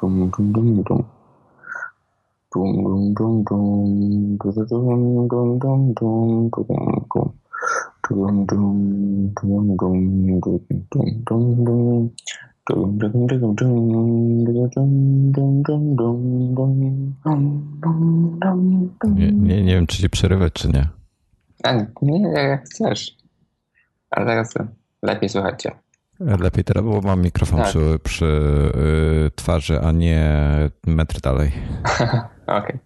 dum, dum, dum, dum. Dum, dum, dum, dum. Du, du, dum, dum, dum, dum, dum, dum. Dum, dum, dum, dum, dum, dum, dum, dum. Dum, dum, dum, dum, dum, dum, dum, dum, dum. Dum, dum, dum, dum. Nie, nie, nie wiem, czy ci przerywać, czy nie. A, nie, jak chcesz. Ale teraz lepiej słuchajcie. Lepiej teraz, bo mam mikrofon Tak. przy, przy y, twarzy, a nie metr dalej. Okej.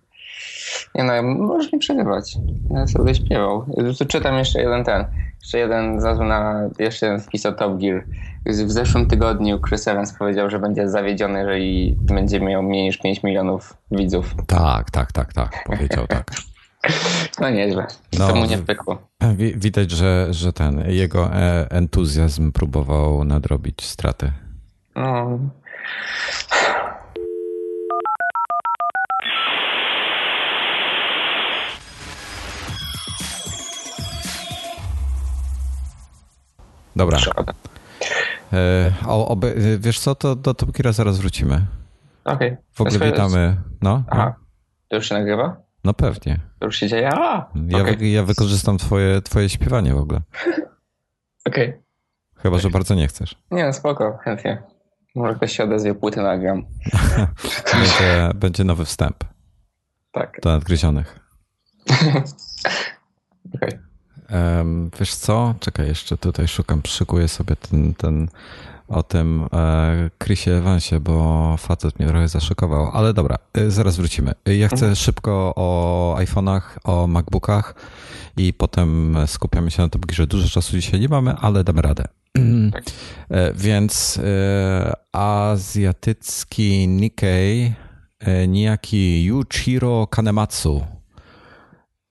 Nie no, możesz mi przerywać. Ja sobie śpiewał. Tu czytam jeszcze jeden ten. Jeszcze jeden zazwyczaj na jeszcze jeden wpis o Top Gear. W zeszłym tygodniu Chris Evans powiedział, że będzie zawiedziony, jeżeli będzie miał mniej niż 5 milionów widzów. Tak, tak, tak, tak, powiedział tak. No nieźle. No, to mu nie pykło. Wi- Widać, że, że ten jego e, entuzjazm próbował nadrobić straty. No. Dobra, e, o, oby, wiesz co, to do Top Geara zaraz wrócimy. Okej. W ogóle witamy. No, no, Aha. To już się nagrywa? No pewnie. To już się dzieje? A! Ja, Okej. wy, ja wykorzystam twoje, twoje śpiewanie w ogóle. Okej. Chyba, że bardzo nie chcesz. Nie, no spoko, chętnie. Może ktoś się odezwie, płyty nagram. Będzie, będzie nowy wstęp Tak. do nadgryzionych. Okej. Em, wiesz co? Czekaj, jeszcze tutaj szukam, szykuję sobie ten, ten o tym e, Chrisie Evansie, bo facet mnie trochę zaszokował. Ale dobra, y, zaraz wrócimy. Y, Ja chcę szybko o iPhone'ach, o MacBookach i potem skupiamy się na Top Gearze. Dużo czasu dzisiaj nie mamy, ale damy radę. Tak. E, Więc e, azjatycki Nikkei, e, niejaki Yuichiro Kanematsu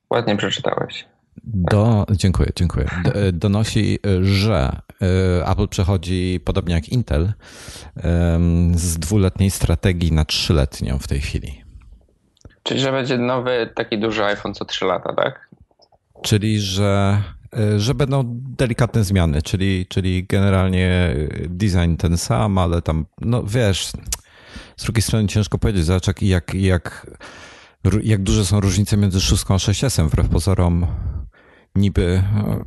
Ładnie przeczytałeś. Do, dziękuję, dziękuję. Donosi, że e, Apple przechodzi, podobnie jak Intel, z dwuletniej strategii na trzyletnią w tej chwili. Czyli, że będzie nowy, taki duży iPhone co 3 lata, tak? Czyli, że, e, że będą delikatne zmiany, czyli, czyli generalnie design ten sam, ale tam, no wiesz, z drugiej strony ciężko powiedzieć, zobacz jak, jak, jak, jak duże są różnice między 6 a 6S, wbrew pozorom niby, e,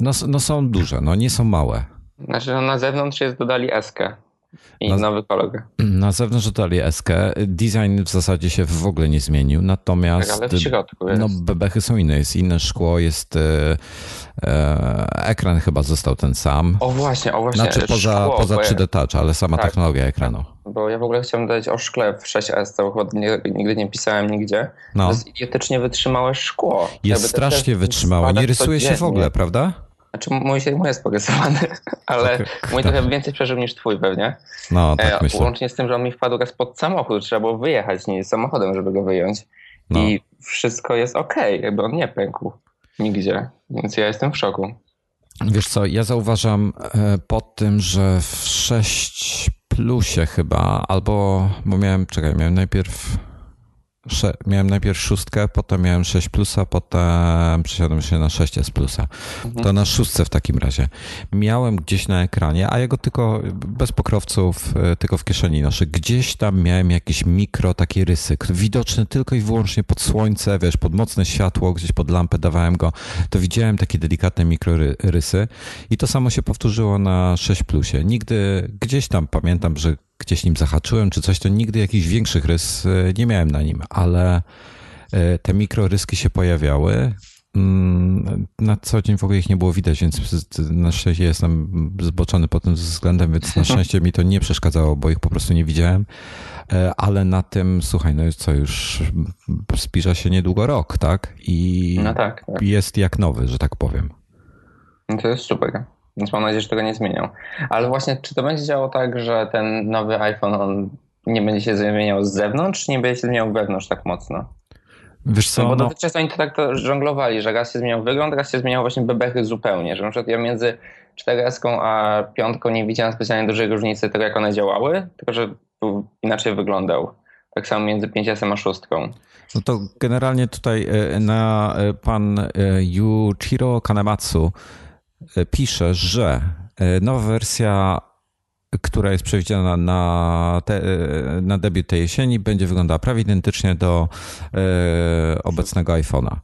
no, no są duże, no nie są małe. Znaczy, no na zewnątrz jest dodali eskę i Na- nowy kolor. Na zewnątrz dodali eskę. Design w zasadzie się w ogóle nie zmienił, natomiast Tak, ale w środku jest. no, bebechy są inne. Jest inne szkło, jest e, e, ekran chyba został ten sam. O właśnie, o właśnie. Znaczy poza, szkło, poza bo 3D Touch, ale sama Tak. technologia ekranu. Bo ja w ogóle chciałem dodać o szkle w 6S, to chyba nie, nigdy nie pisałem nigdzie. No. To jest idiotycznie wytrzymałe szkło. Jest strasznie wytrzymałe. Nie rysuje się w ogóle, prawda? Znaczy mój się mój jest porysowany, ale Okej. mój trochę więcej przeżył niż twój pewnie. No, tak E, myślę. łącznie z tym, że on mi wpadł raz pod samochód, trzeba było wyjechać nie samochodem, żeby go wyjąć. No. I wszystko jest okej, jakby on nie pękł nigdzie, więc ja jestem w szoku. Wiesz co, ja zauważam e, pod tym, że w 6 plusie chyba, albo, bo miałem, czekaj, miałem najpierw sze, miałem najpierw szóstkę, potem miałem 6 plusa, potem przesiadłem się na 6S plusa. To na szóstce w takim razie. Miałem gdzieś na ekranie, a ja go tylko bez pokrowców, e, tylko w kieszeni noszę. Gdzieś tam miałem jakieś mikro takie rysy, widoczne tylko i wyłącznie pod słońce, wiesz, pod mocne światło, gdzieś pod lampę dawałem go, to widziałem takie delikatne mikrorysy i to samo się powtórzyło na 6 plusie. Nigdy gdzieś tam pamiętam, że gdzieś nim zahaczyłem czy coś, to nigdy jakichś większych rys e, nie miałem na nim, ale e, te mikroryski się pojawiały. Mm, Na co dzień w ogóle ich nie było widać, więc na szczęście jestem zboczony pod tym względem, więc na szczęście mi to nie przeszkadzało, bo ich po prostu nie widziałem. E, Ale na tym, słuchaj, no co już zbliża się niedługo rok, tak? I No tak, tak. jest jak nowy, że tak powiem. No to jest super. Więc mam nadzieję, że tego nie zmienią. Ale właśnie, czy to będzie działało tak, że ten nowy iPhone on nie będzie się zmieniał z zewnątrz, czy nie będzie się zmieniał wewnątrz tak mocno? Wiesz No co, bo no, dotychczas oni to tak to żonglowali, że raz się zmieniał wygląd, raz się zmieniał właśnie bebechy zupełnie. Że na przykład ja między 4S a 5 nie widziałem specjalnie dużej różnicy tego, jak one działały, tylko że inaczej wyglądał. Tak samo między 5S a 6. no to generalnie tutaj e, na e, pan e, Yuichiro Kanematsu pisze, że e, nowa wersja która jest przewidziana na, te, na debiut tej jesieni, będzie wyglądała prawie identycznie do e, obecnego iPhone'a.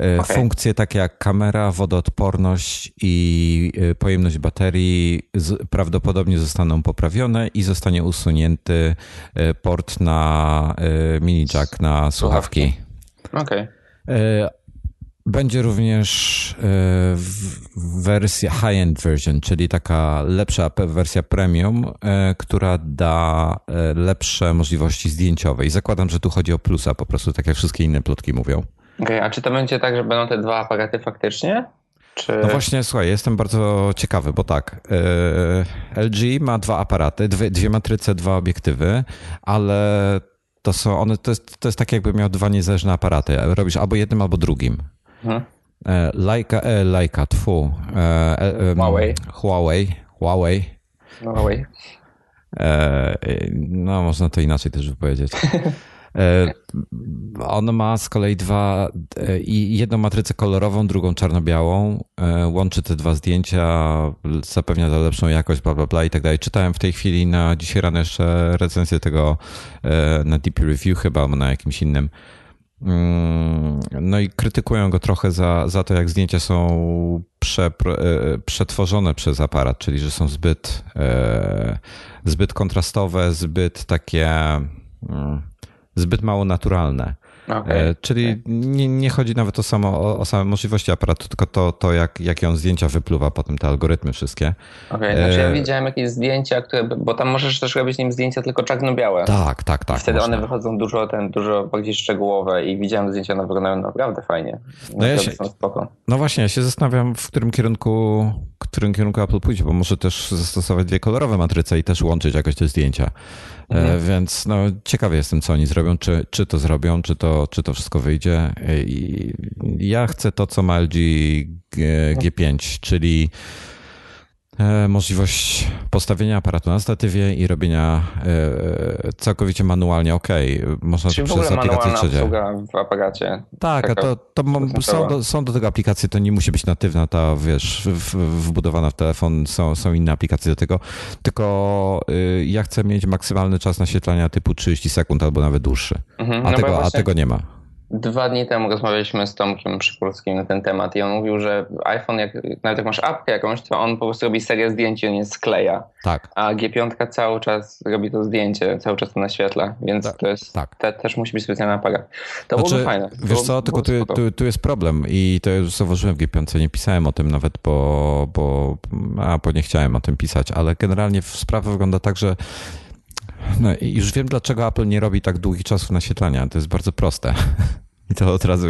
E, okay. Funkcje takie jak kamera, wodoodporność i e, pojemność baterii prawdopodobnie zostaną poprawione i zostanie usunięty e, port na mini jack na słuchawki. Okej. Okay. Będzie również wersja high-end version, czyli taka lepsza wersja premium, która da lepsze możliwości zdjęciowe. I zakładam, że tu chodzi o plusa, po prostu tak jak wszystkie inne plotki mówią. Okay, a czy to będzie tak, że będą te dwa aparaty faktycznie? Czy... No właśnie, słuchaj, jestem bardzo ciekawy, bo tak, LG ma dwa aparaty, dwie, dwie matryce, dwa obiektywy, ale to są one, to jest, to jest tak jakby miał dwa niezależne aparaty. Robisz albo jednym, albo drugim. Leica, e, Leica, tfu. E, e, Huawei. Huawei. Huawei. Huawei. E, no, można to inaczej też wypowiedzieć. E, on ma z kolei dwa, e, i jedną matrycę kolorową, drugą czarno-białą. E, łączy te dwa zdjęcia, zapewnia za lepszą jakość, bla, bla, bla i tak dalej. Czytałem w tej chwili na dzisiaj rano jeszcze recenzję tego na Deep Review chyba, albo na jakimś innym. Mm, no i krytykują go trochę za, za to, jak zdjęcia są prze, przetworzone przez aparat, czyli że są zbyt, zbyt kontrastowe, zbyt takie mm, zbyt mało naturalne. Okay. Czyli nie, nie, chodzi nawet o, samo, o, o same możliwości aparatu, tylko to, to jak, jak on zdjęcia wypluwa potem, te algorytmy wszystkie. Okej, okay, znaczy ja e, widziałem jakieś zdjęcia, które, bo tam możesz też robić nim zdjęcia tylko czarno-białe. Tak, tak, tak. I wtedy można. one wychodzą dużo, ten, dużo bardziej szczegółowe i widziałem zdjęcia, one wyglądają naprawdę fajnie. No, ja się, no właśnie, ja się zastanawiam, w którym kierunku, w którym kierunku Apple pójdzie, bo może też zastosować dwie kolorowe matryce i też łączyć jakoś te zdjęcia. E, mhm. Więc no, ciekawy jestem, co oni zrobią, czy, czy to zrobią, czy to, czy to wszystko wyjdzie. E, I ja chcę to, co ma LG G5, czyli możliwość postawienia aparatu na statywie i robienia e, całkowicie manualnie. Ok, można Czyli to przez aplikację trzecie. w aparacie. Tak, a to, to są, do, są do tego aplikacje, to nie musi być natywna, ta wiesz, w, wbudowana w telefon, są, są inne aplikacje do tego, tylko y, ja chcę mieć maksymalny czas naświetlania typu 30 sekund albo nawet dłuższy, mhm, a, no tego, właśnie... a tego nie ma. Dwa dni temu rozmawialiśmy z Tomkiem Przykulskim na ten temat i on mówił, że iPhone, jak, nawet jak masz apkę jakąś, to on po prostu robi serię zdjęć i on je skleja. Tak. A G5 cały czas robi to zdjęcie, cały czas to naświetla, więc tak, to jest, tak. te, też musi być specjalny aparat. To znaczy, byłoby fajne. Wiesz co, tylko tu, tu, tu, jest problem i to już zauważyłem w G5, nie pisałem o tym nawet, bo, bo, a, bo nie chciałem o tym pisać, ale generalnie sprawa wygląda tak, że no i już wiem, dlaczego Apple nie robi tak długich czasów naświetlania. To jest bardzo proste. I to od razu,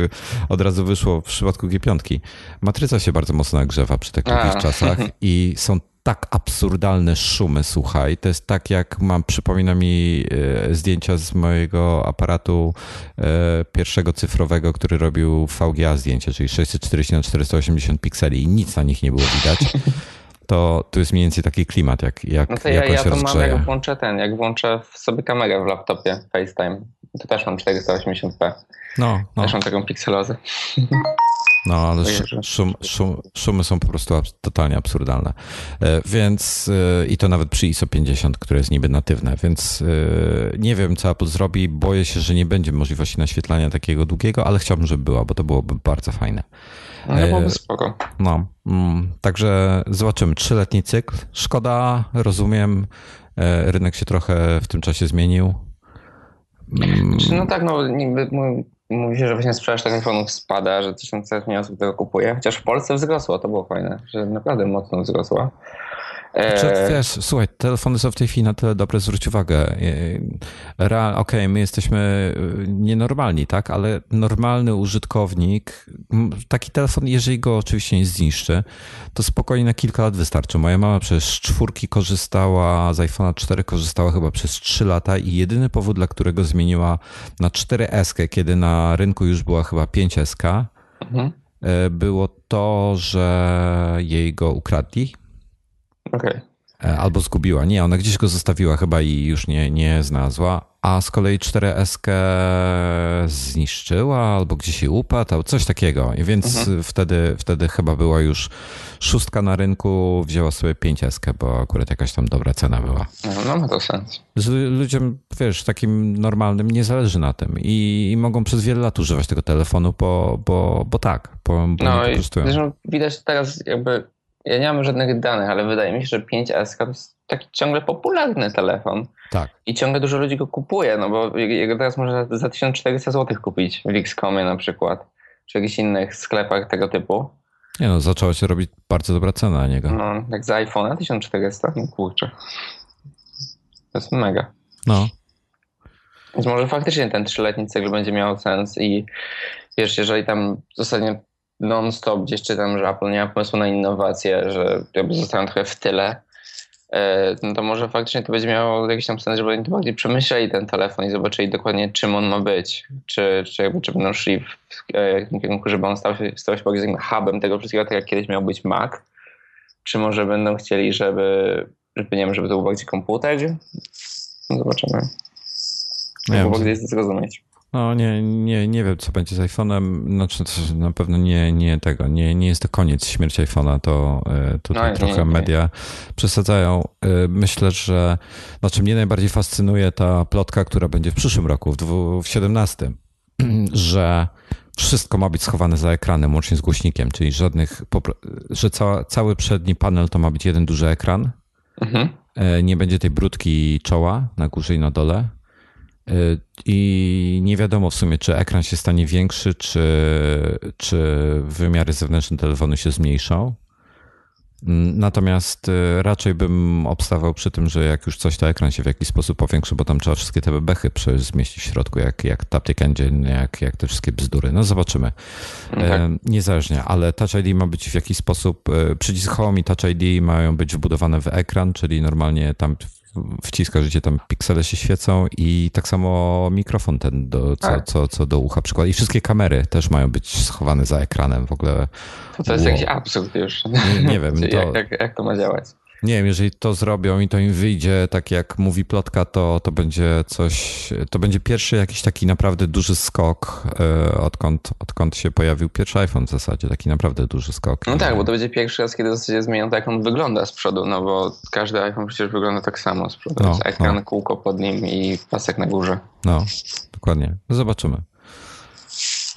od razu wyszło w przypadku G5. Matryca się bardzo mocno nagrzewa przy takich czasach i są tak absurdalne szumy, słuchaj. To jest tak, jak mam, przypomina mi e, zdjęcia z mojego aparatu e, pierwszego cyfrowego, który robił VGA zdjęcie, czyli 640 na 480 pikseli i nic na nich nie było widać. to tu jest mniej więcej taki klimat, jak, jak No to ja, ja to mam, jak włączę ten, jak włączę sobie kamerę w laptopie FaceTime, to też mam 480p. No, no. Też mam taką pikselozę. No, ale szum, szum, szumy są po prostu totalnie absurdalne. E, więc e, i to nawet przy ISO 50, które jest niby natywne, więc e, nie wiem, co Apple zrobi. Boję się, że nie będzie możliwości naświetlania takiego długiego, ale chciałbym, żeby była, bo to byłoby bardzo fajne. No, byłoby spoko. No, mm, także zobaczymy. Trzyletni cykl. Szkoda, rozumiem. Rynek się trochę w tym czasie zmienił. Mm. Znaczy, no tak, no niby mówi się, że właśnie sprzedaż telefonów spada, że tysiące osób tego kupuje, chociaż w Polsce wzrosło, to było fajne, że naprawdę mocno wzrosła. Czy, znaczy, wiesz, słuchaj, telefony są w tej chwili na tyle dobre, zwróć uwagę. Okej, okay, my jesteśmy y, nienormalni, tak? Ale normalny użytkownik, taki telefon, jeżeli go oczywiście nie zniszczy, to spokojnie na kilka lat wystarczy. Moja mama przez czwórki korzystała, z iPhone'a 4 korzystała chyba przez 3 lata i jedyny powód, dla którego zmieniła na 4S, kiedy na rynku już była chyba 5S, mhm. Było to, że jej go ukradli Okay. E, albo zgubiła. Nie, ona gdzieś go zostawiła chyba i już nie, nie znalazła. a z kolei 4S zniszczyła albo gdzieś się upadł, coś takiego. I więc mhm. wtedy, wtedy chyba była już szóstka na rynku, wzięła sobie 5S, bo akurat jakaś tam dobra cena była. No, no ma to sens. Z ludziom, wiesz, takim normalnym nie zależy na tym i, i mogą przez wiele lat używać tego telefonu, bo, bo, bo tak, bo, bo no i zresztą widać teraz jakby, ja nie mam żadnych danych, ale wydaje mi się, że 5S to jest taki ciągle popularny telefon. Tak. I ciągle dużo ludzi go kupuje, no bo jego teraz można za 1400 zł kupić w Xcomie na przykład, czy jakichś innych sklepach tego typu. Nie no, zaczęła się robić bardzo dobra cena na niego. No, jak z iPhone'a 1400, no kurczę. To jest mega. No. Więc może faktycznie ten trzyletni cykl będzie miał sens i wiesz, jeżeli tam zostanie non-stop gdzieś czytam, że Apple nie ma pomysłu na innowacje, że jakby zostają trochę w tyle, E, no to może faktycznie to będzie miało jakiś tam sens, żeby oni to bardziej przemyśleli ten telefon i zobaczyli dokładnie czym on ma być. Czy, czy, jakby, czy będą szli w, e, w tym kierunku, żeby on stał się, stał się bardziej hubem tego wszystkiego, tak jak kiedyś miał być Mac. Czy może będą chcieli, żeby, żeby nie wiem, żeby to był bardziej komputer? No zobaczymy. Nie wiem, gdzieś zrozumieć. No nie, nie, nie wiem, co będzie z iPhone'em. Znaczy, na pewno nie, nie tego. Nie, nie jest to koniec śmierci iPhone'a. To e, tutaj no, trochę nie, nie. media przesadzają. E, myślę, że znaczy mnie najbardziej fascynuje ta plotka, która będzie w przyszłym roku, w 2017, że wszystko ma być schowane za ekranem, łącznie z głośnikiem, czyli żadnych, że ca, cały przedni panel to ma być jeden duży ekran. Mhm. E, nie będzie tej brudki czoła na górze i na dole i nie wiadomo w sumie, czy ekran się stanie większy, czy, czy wymiary zewnętrzne telefonu się zmniejszą. Natomiast y, raczej bym obstawał przy tym, że jak już coś, to ekran się w jakiś sposób powiększy, bo tam trzeba wszystkie te bebechy zmieścić w środku, jak, jak Taptic Engine, jak, jak te wszystkie bzdury. No zobaczymy. No tak. Niezależnie, ale Touch ID ma być w jakiś sposób, y, przycisk Home i Touch ID mają być wbudowane w ekran, czyli normalnie tam wciskasz, gdzie tam piksele się świecą i tak samo mikrofon ten, do, co, tak. co, co do ucha przykład. I wszystkie kamery też mają być schowane za ekranem w ogóle. To, to jest wow. jakiś absurd już. Nie, nie wiem. To... Jak, jak, jak to ma działać? Nie wiem, jeżeli to zrobią i to im wyjdzie, tak jak mówi plotka, to, to będzie coś, to będzie pierwszy jakiś taki naprawdę duży skok, e, odkąd, odkąd się pojawił pierwszy iPhone w zasadzie, taki naprawdę duży skok. No tak, bo to będzie pierwszy raz, kiedy w zasadzie zmienią to, jak on wygląda z przodu, no bo każdy iPhone przecież wygląda tak samo z przodu. No, ekran, no. kółko pod nim i pasek na górze. No, dokładnie. Zobaczymy.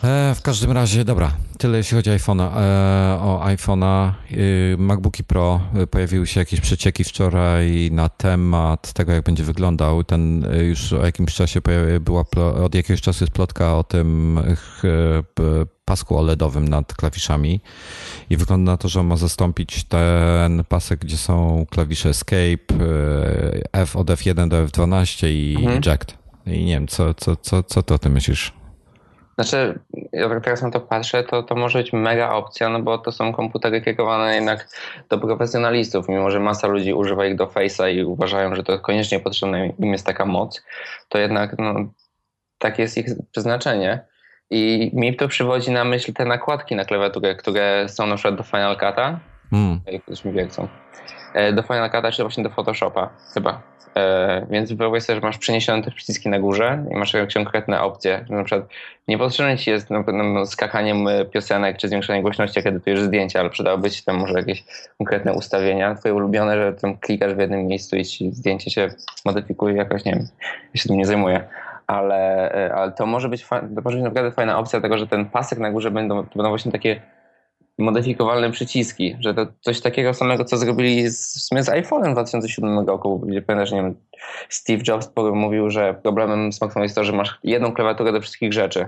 E, w każdym razie, dobra, tyle jeśli chodzi o iPhone'a. E, o iPhone'a, y, MacBooki Pro, y, pojawiły się jakieś przecieki wczoraj na temat tego, jak będzie wyglądał. Ten y, już o jakimś czasie była, od jakiegoś czasu jest plotka o tym pasku OLEDowym nad klawiszami i wygląda na to, że on ma zastąpić ten pasek, gdzie są klawisze Escape, F od F1 do F12 i mhm. Eject. I nie wiem, co, co, co, co ty o tym myślisz? Znaczy, ja tak teraz na to patrzę, to, to może być mega opcja, no bo to są komputery kierowane jednak do profesjonalistów, mimo że masa ludzi używa ich do Face'a i uważają, że to koniecznie potrzebna im jest taka moc, to jednak no, takie jest ich przeznaczenie. I mi to przywodzi na myśl te nakładki na klawiaturę, które są na przykład do Final Cut'a, mm. jak mi wiedzą, e, do Final Cut'a czy właśnie do Photoshopa chyba. E, więc wyobraź sobie, że masz przeniesione te przyciski na górze i masz jakieś konkretne opcje. Na przykład nie potrzebne ci jest no, no, skakaniem piosenek czy zwiększenie głośności, jak edytujesz zdjęcia, ale przydałoby ci tam może jakieś konkretne ustawienia, twoje ulubione, że tam klikasz w jednym miejscu i ci zdjęcie się modyfikuje jakoś, nie wiem, ja się tym nie zajmuję. Ale, e, ale to może być, to może być naprawdę fajna opcja tego, że ten pasek na górze będą, to będą właśnie takie modyfikowalne przyciski, że to coś takiego samego, co zrobili z, w sumie z iPhone'em 2007 roku, gdzie pamiętasz, nie wiem, Steve Jobs mówił, że problemem smartfonu jest to, że masz jedną klawiaturę do wszystkich rzeczy.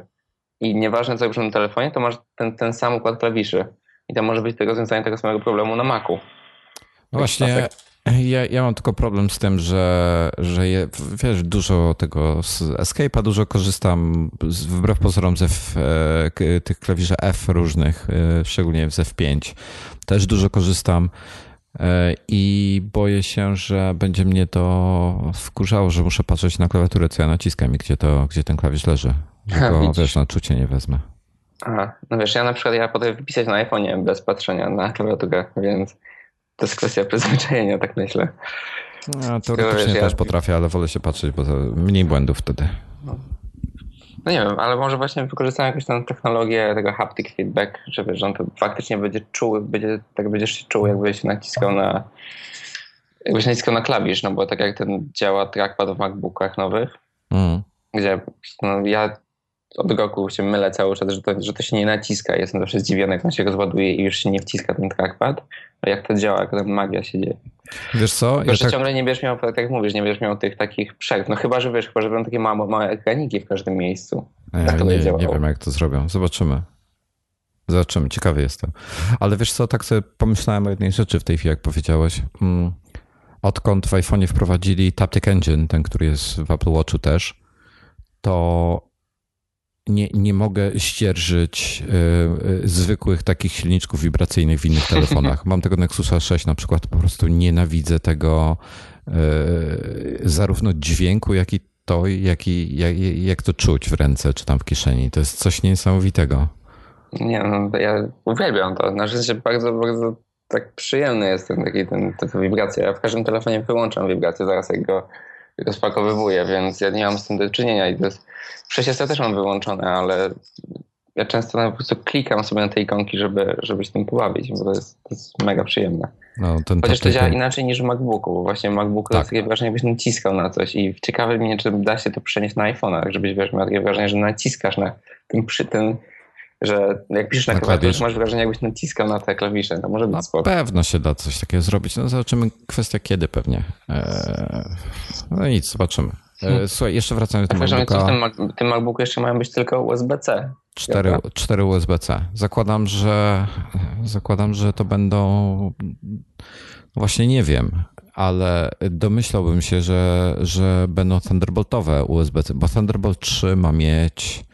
I nieważne co robisz na telefonie, to masz ten, ten sam układ klawiszy. I to może być rozwiązanie tego samego problemu na Macu. No właśnie, ja, ja mam tylko problem z tym, że, że je, wiesz, dużo tego z Escape'a dużo korzystam wbrew pozorom ze F, e, tych klawiszy F różnych, e, szczególnie z F5. Też dużo korzystam e, i boję się, że będzie mnie to wkurzało, że muszę patrzeć na klawiaturę, co ja naciskam i gdzie, to, gdzie ten klawisz leży. Tylko, wiesz, na czucie nie wezmę. Aha, no wiesz, ja na przykład ja potrafię wypisać na iPhone'ie bez patrzenia na klawiaturę, więc to jest kwestia przyzwyczajenia, tak myślę. Ja teoretycznie Wiesz, ja- też potrafię, ale wolę się patrzeć, bo to mniej błędów wtedy. No nie wiem, ale może właśnie wykorzystałem jakąś tam technologię tego haptic feedback, że wiesz, że on to faktycznie będzie czuł, będzie, tak będziesz się czuł, jakbyś naciskał na jakbyś naciskał na klawisz, no bo tak jak ten działa trackpad w MacBookach nowych, Mm. gdzie no, ja od roku się mylę cały czas, że to, że to się nie naciska. Jestem zawsze zdziwiony, jak on się rozładuje i już się nie wciska ten trackpad. A jak to działa, jak ta magia się dzieje. Wiesz co? Tylko, Ja że tak, ciągle nie będziesz miał, tak jak mówisz, nie będziesz miał tych takich przerw. No chyba, że wiesz, chyba, że będą takie małe, małe ekraniki w każdym miejscu. ja tak to nie, nie wiem, jak to zrobią. Zobaczymy. Zobaczymy, ciekawy jestem. Ale wiesz co, tak sobie pomyślałem o jednej rzeczy w tej chwili, jak powiedziałeś. Mm, Odkąd w iPhone'ie wprowadzili Taptic Engine, ten, który jest w Apple Watchu też, to nie, nie mogę ścierżyć y, y, zwykłych takich silniczków wibracyjnych w innych telefonach. Mam tego Nexusa 6 na przykład, po prostu nienawidzę tego y, zarówno dźwięku, jak i to, jak, i, jak, jak to czuć w ręce czy tam w kieszeni. To jest coś niesamowitego. Nie no, ja uwielbiam to. Na szczęście bardzo, bardzo tak przyjemny jest ten taki, ten, ta, ta wibracja. Ja w każdym telefonie wyłączam wibrację zaraz jak go rozpakowywuję, więc ja nie mam z tym do czynienia i to jest... Przecież ja też mam wyłączone, ale ja często po prostu klikam sobie na te ikonki, żeby, żeby się tym pobawić, bo to jest, to jest mega przyjemne. No, ten Chociaż to działa inaczej niż w MacBooku, bo właśnie w MacBooku Tak. jest takie wrażenie, jakbyś naciskał na coś i ciekawe mnie, czy da się to przenieść na iPhone'ach, żebyś wiesz, miał takie wrażenie, że naciskasz na ten przy ten, że jak piszesz na, Na klawisz. to masz wrażenie, jakbyś naciskał na te klawisze. To może być Na spoko. pewno się da coś takiego zrobić. No zobaczymy, kwestia kiedy pewnie. Eee, no nic, zobaczymy. Eee, słuchaj, jeszcze wracając do A wiesz, że co w MacBooka. tym, Mac- tym MacBooku jeszcze mają być tylko USB-C. Cztery, cztery USB-C. Zakładam, że zakładam, że to będą właśnie nie wiem, ale domyślałbym się, że, że będą Thunderboltowe USB-C, bo Thunderbolt 3 ma mieć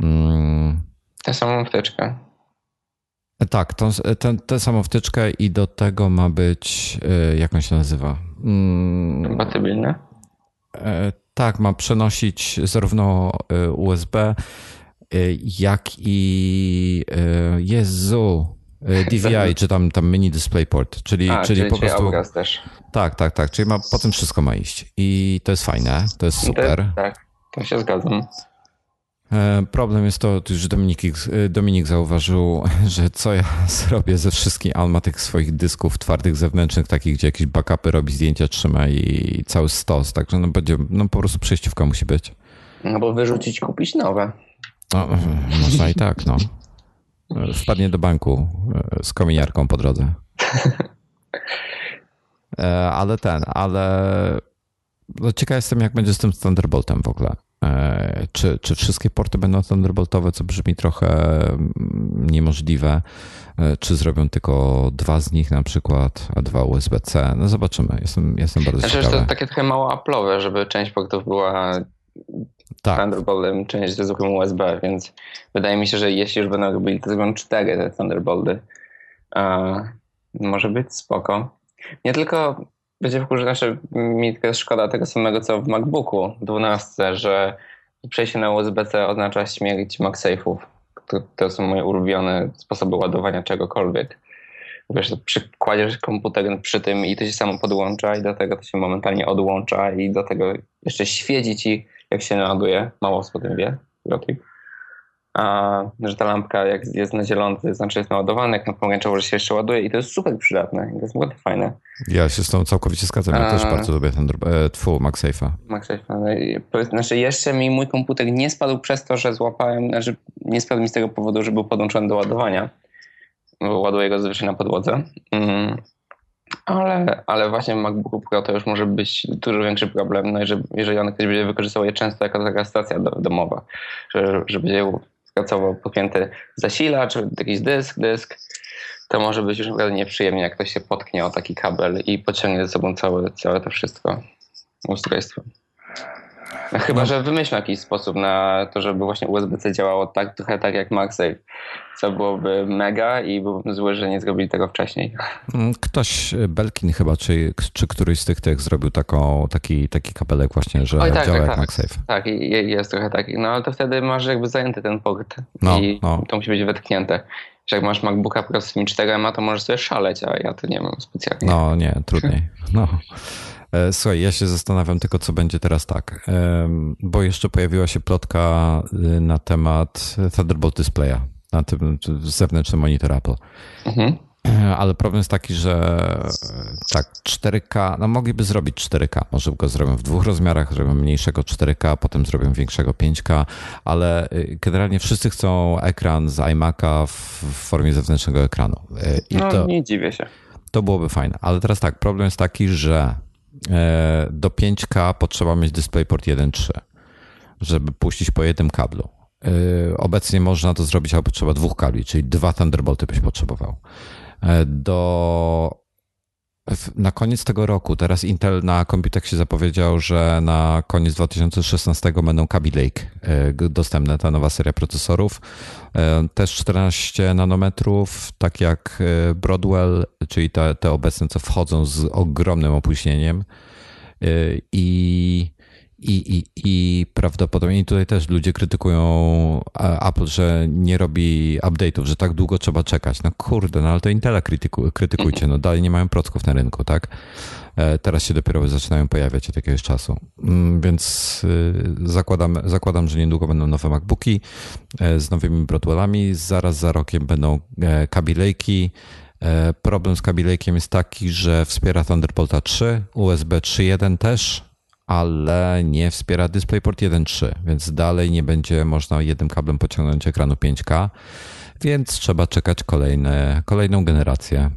mm, Tę samą wtyczkę. tak, tą, tę, tę samą wtyczkę i do tego ma być e, jak on się nazywa? Mm, Kompatybilne. E, Tak, ma przenosić zarówno e, USB, e, jak i Jezu, DVI, czy tam, tam mini DisplayPort, czyli, A, czyli po prostu. też. Tak, tak, tak. Czyli ma, po tym wszystko ma iść. I to jest fajne, to jest super. tak, to się zgadzam. E, Problem jest to, że Dominik, e, Dominik zauważył, że co ja zrobię ze wszystkich, on ma tych swoich dysków twardych zewnętrznych, takich, gdzie jakieś backupy robi, zdjęcia trzyma i cały stos, także no będzie, no po prostu przejściówka musi być. No bo wyrzucić, kupić nowe. No, można i tak, no. Wpadnie do banku e, z kominiarką po drodze. Ale ten, ale no ciekaw jestem, jak będzie z tym Thunderboltem w ogóle. E, Czy, czy wszystkie porty będą Thunderboltowe, co brzmi trochę mm, niemożliwe? E, Czy zrobią tylko dwa z nich na przykład, a dwa USB-C? No zobaczymy. Jestem, jestem bardzo Znaczy, że to ciekawy. takie trochę mało Apple'owe, żeby część portów była Tak, Thunderboltem, część ze zwykłym USB, więc wydaje mi się, że jeśli już będą robili, to zrobią cztery te Thunderbolty. A, może być spoko. Nie tylko będzie wkurzony, znaczy mi tylko szkoda tego samego, co w MacBooku 12, że przejście na USB-C oznacza śmierć MagSafe'ów. To, to są moje ulubione sposoby ładowania czegokolwiek. Wiesz, przykładziesz komputer przy tym i to się samo podłącza i do tego to się momentalnie odłącza i do tego jeszcze świeci ci jak się naładuje, mało osób o tym wie, Piotrek. A, że ta lampka jak jest na zielono, to znaczy jest naładowany, jak na pomarańczowo, że się jeszcze ładuje i to jest super przydatne to jest bardzo fajne. ja się z tą całkowicie zgadzam. Ja też A- bardzo lubię Thunderbolt. E, Tfu, MagSafe'a. MagSafe, no Znaczy jeszcze mi mój komputer nie spadł przez to, że złapałem, znaczy nie spadł mi z tego powodu, że był podłączony do ładowania, bo ładuję go zazwyczaj na podłodze. Mm. Ale, ale właśnie MacBooku Pro to już może być dużo większy problem, no i że, jeżeli on ktoś będzie wykorzystywał je często jako taka stacja do, domowa, że, że będzie pracował podpięty zasilacz, jakiś dysk, dysk, to może być już naprawdę nieprzyjemnie, jak ktoś się potknie o taki kabel i pociągnie ze sobą całe, całe to wszystko ustrojstwo. No, chyba, że wymyślą jakiś sposób na to, żeby właśnie USB-C działało tak, trochę tak jak MagSafe, co byłoby mega i byłbym zły, że nie zrobili tego wcześniej. Mm, Ktoś, e, Belkin chyba, czy, czy któryś z tych tych zrobił taką, taki, taki kabelek właśnie, że Oj, tak, działa tak, jak tak. MagSafe. Tak, jest trochę tak. No ale to wtedy masz jakby zajęty ten port No, i no. to musi być wetknięte. Czy jak masz MacBooka Pro z tymi 4 to możesz sobie szaleć, a ja to nie mam specjalnie. No nie, trudniej. No. E, słuchaj, ja się zastanawiam tylko, co będzie teraz tak, bo jeszcze pojawiła się plotka y, na temat Thunderbolt Displaya, na tym zewnętrznym monitor Apple. Mhm. E, ale problem jest taki, że e, tak, 4K, no mogliby zrobić 4K, może go zrobią w dwóch rozmiarach, zrobią mniejszego 4K, potem zrobią większego 5K, ale y, generalnie wszyscy chcą ekran z iMac'a w formie zewnętrznego ekranu. I no, to, nie dziwię się. To byłoby fajne, ale teraz tak, problem jest taki, że E, do 5K potrzeba mieć DisplayPort 1.3, żeby puścić po jednym kablu. E, obecnie można to zrobić, ale potrzeba dwóch kabli, czyli dwa Thunderbolty byś potrzebował. E, do na koniec tego roku, teraz Intel na Computex zapowiedział, że na koniec 2016 będą Kaby Lake dostępne, ta nowa seria procesorów. Też 14 nanometrów, tak jak Broadwell, czyli te, te obecne, co wchodzą z ogromnym opóźnieniem. I i, i, I prawdopodobnie tutaj też ludzie krytykują Apple, że nie robi update'ów, że tak długo trzeba czekać. No kurde, no ale to Intela krytyku, krytykujcie, no dalej nie mają procków na rynku, tak? E, teraz się dopiero zaczynają pojawiać od jakiegoś czasu. Mm, więc y, zakładam, zakładam, że niedługo będą nowe MacBooki e, z nowymi Broadwellami. Zaraz za rokiem będą e, Kaby Lake'i. Problem z Kaby Lake'iem jest taki, że wspiera Thunderbolta 3, USB 3.1 też, ale nie wspiera DisplayPort 1.3, więc dalej nie będzie można jednym kablem pociągnąć ekranu 5K, więc trzeba czekać kolejne, kolejną generację.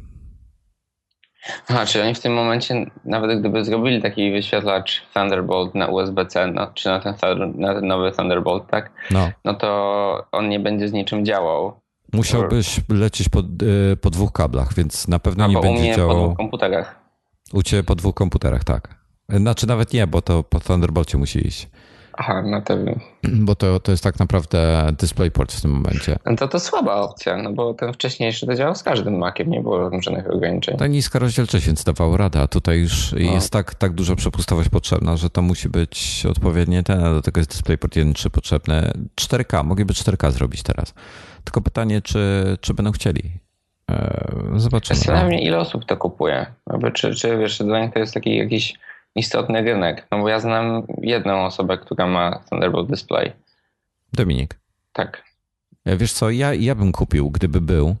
Aha, czyli oni w tym momencie, nawet gdyby zrobili taki wyświetlacz Thunderbolt na USB-C, no, czy na ten, na ten nowy Thunderbolt, tak? No. no to on nie będzie z niczym działał. Musiałbyś lecieć po, y, po dwóch kablach, więc na pewno nie będzie działał. po dwóch komputerach. U Ciebie po dwóch komputerach, tak. Znaczy nawet nie, bo to po Thunderbolcie musi iść. Aha, no to... Bo to, to jest tak naprawdę DisplayPort w tym momencie. No to to słaba opcja, no bo ten wcześniejszy to działał z każdym Maciem, nie było żadnych ograniczeń. Ta niska rozdzielczość, więc dawało radę, a tutaj już no. jest tak, tak duża przepustowość potrzebna, że to musi być odpowiednie ten, a do tego jest DisplayPort 1.3 potrzebne. 4K, mogliby 4K zrobić teraz. Tylko pytanie, czy, czy będą chcieli. E, zobaczymy. Zastanawiam mnie, ile osób to kupuje. Czy, czy wiesz, dla nich to jest taki jakiś istotny rynek. No bo ja znam jedną osobę, która ma Thunderbolt Display. Dominik. Tak. E, wiesz co, ja, ja bym kupił, gdyby był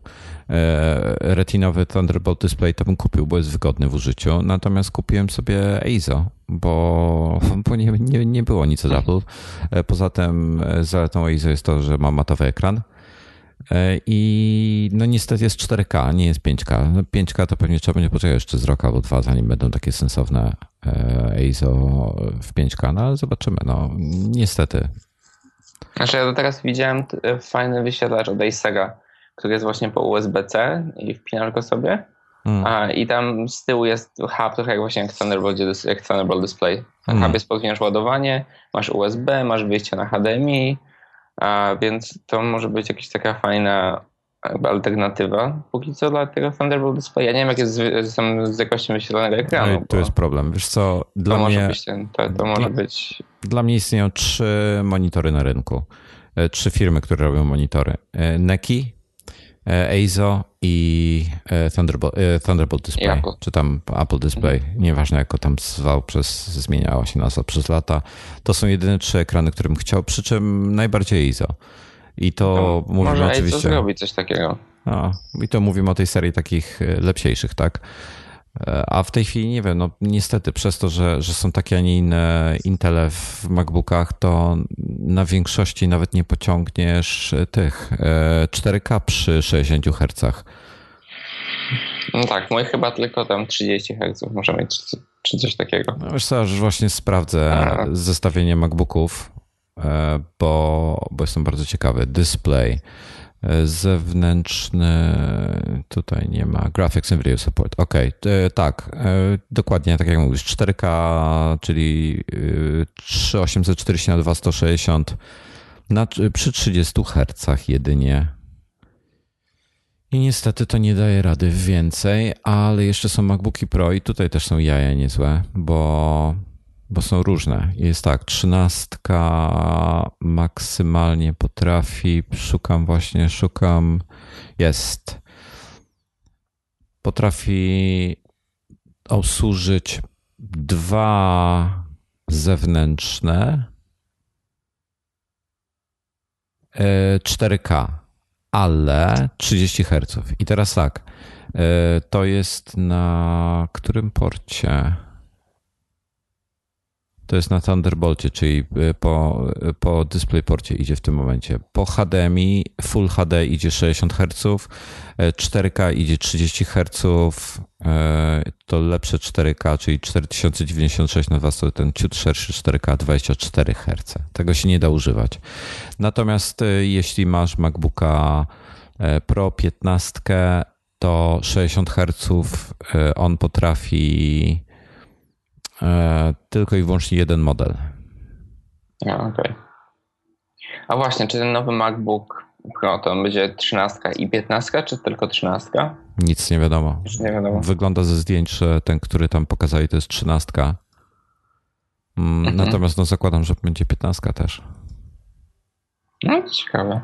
e, retinowy Thunderbolt Display, to bym kupił, bo jest wygodny w użyciu. Natomiast kupiłem sobie EIZO, bo, bo nie, nie, nie było nic od Apple. E, poza tym e, zaletą EIZO jest to, że ma matowy ekran I no niestety jest 4K, nie jest 5K. No 5K to pewnie trzeba będzie poczekać jeszcze z rok albo dwa, zanim będą takie sensowne EIZO w 5K, no ale zobaczymy. No niestety. Znaczy ja teraz widziałem e, fajny wyświetlacz od Acera, który jest właśnie po USB-C i wpinasz go sobie. Hmm. A, I tam z tyłu jest hub, trochę jak właśnie jak Thunderbolt, jak Thunderbolt Display. Hmm. Hub jest podpinasz ładowanie, masz USB, masz wyjście na HDMI, a więc to może być jakaś taka fajna alternatywa. Póki co dla tego Thunderbolt Display. Ja nie wiem, jak jest z, z jakością wyświetlonego ekranu. No tu jest problem. Wiesz co, dla to mnie... Może być ten, to, to może dla, być... Dla mnie istnieją trzy monitory na rynku. E, trzy firmy, które robią monitory. E, Neki, EIZO i e, Thunderbolt, e, Thunderbolt Display, czy tam Apple Display, nieważne jak go tam zwał, przez, zmieniała się nazwa przez lata. To są jedyne trzy ekrany, którym chciał, przy czym najbardziej EIZO. I to no, mówimy może oczywiście... Może zrobić coś takiego. No, I to mówimy o tej serii takich lepsiejszych, tak? A w tej chwili nie wiem, no niestety przez to, że, że są takie, a nie inne Intele w MacBookach, to na większości nawet nie pociągniesz tych 4K e, przy 60 Hz. No tak, mój chyba tylko tam 30 Hz może mieć, czy coś takiego. No wiesz co, już właśnie sprawdzę a. zestawienie MacBooków, e, bo, bo jestem bardzo ciekawy. Display zewnętrzny, tutaj nie ma, Graphics and Video Support. Ok, tak, e, dokładnie tak jak mówisz, 4K, czyli 3840 na 2160 na, przy 30 Hz jedynie. I niestety to nie daje rady więcej, ale jeszcze są MacBooki Pro i tutaj też są jaja niezłe, bo bo są różne. Jest tak, trzynastka maksymalnie potrafi, szukam właśnie, szukam, jest. Potrafi obsłużyć dwa zewnętrzne 4K, e, ale 30 Hz. I teraz tak, e, to jest na którym porcie? To jest na Thunderbolcie, czyli y, po, po DisplayPorcie idzie w tym momencie. Po HDMI Full HD idzie 60 Hz, 4K idzie 30 Hz, to lepsze 4K, czyli 4096 na 2 to ten ciut szerszy 4K 24 Hz. Tego się nie da używać. Natomiast jeśli masz MacBooka e, Pro 15, to 60 Hz on potrafi E, tylko i wyłącznie jeden model. okej. Okay. A właśnie, czy ten nowy MacBook Pro to będzie 13 i 15, czy tylko 13? Nic nie wiadomo. nie wiadomo. Wygląda ze zdjęć, że ten, który tam pokazali, to jest 13. Mm, mhm. Natomiast no, zakładam, że będzie 15 też. No, ciekawe.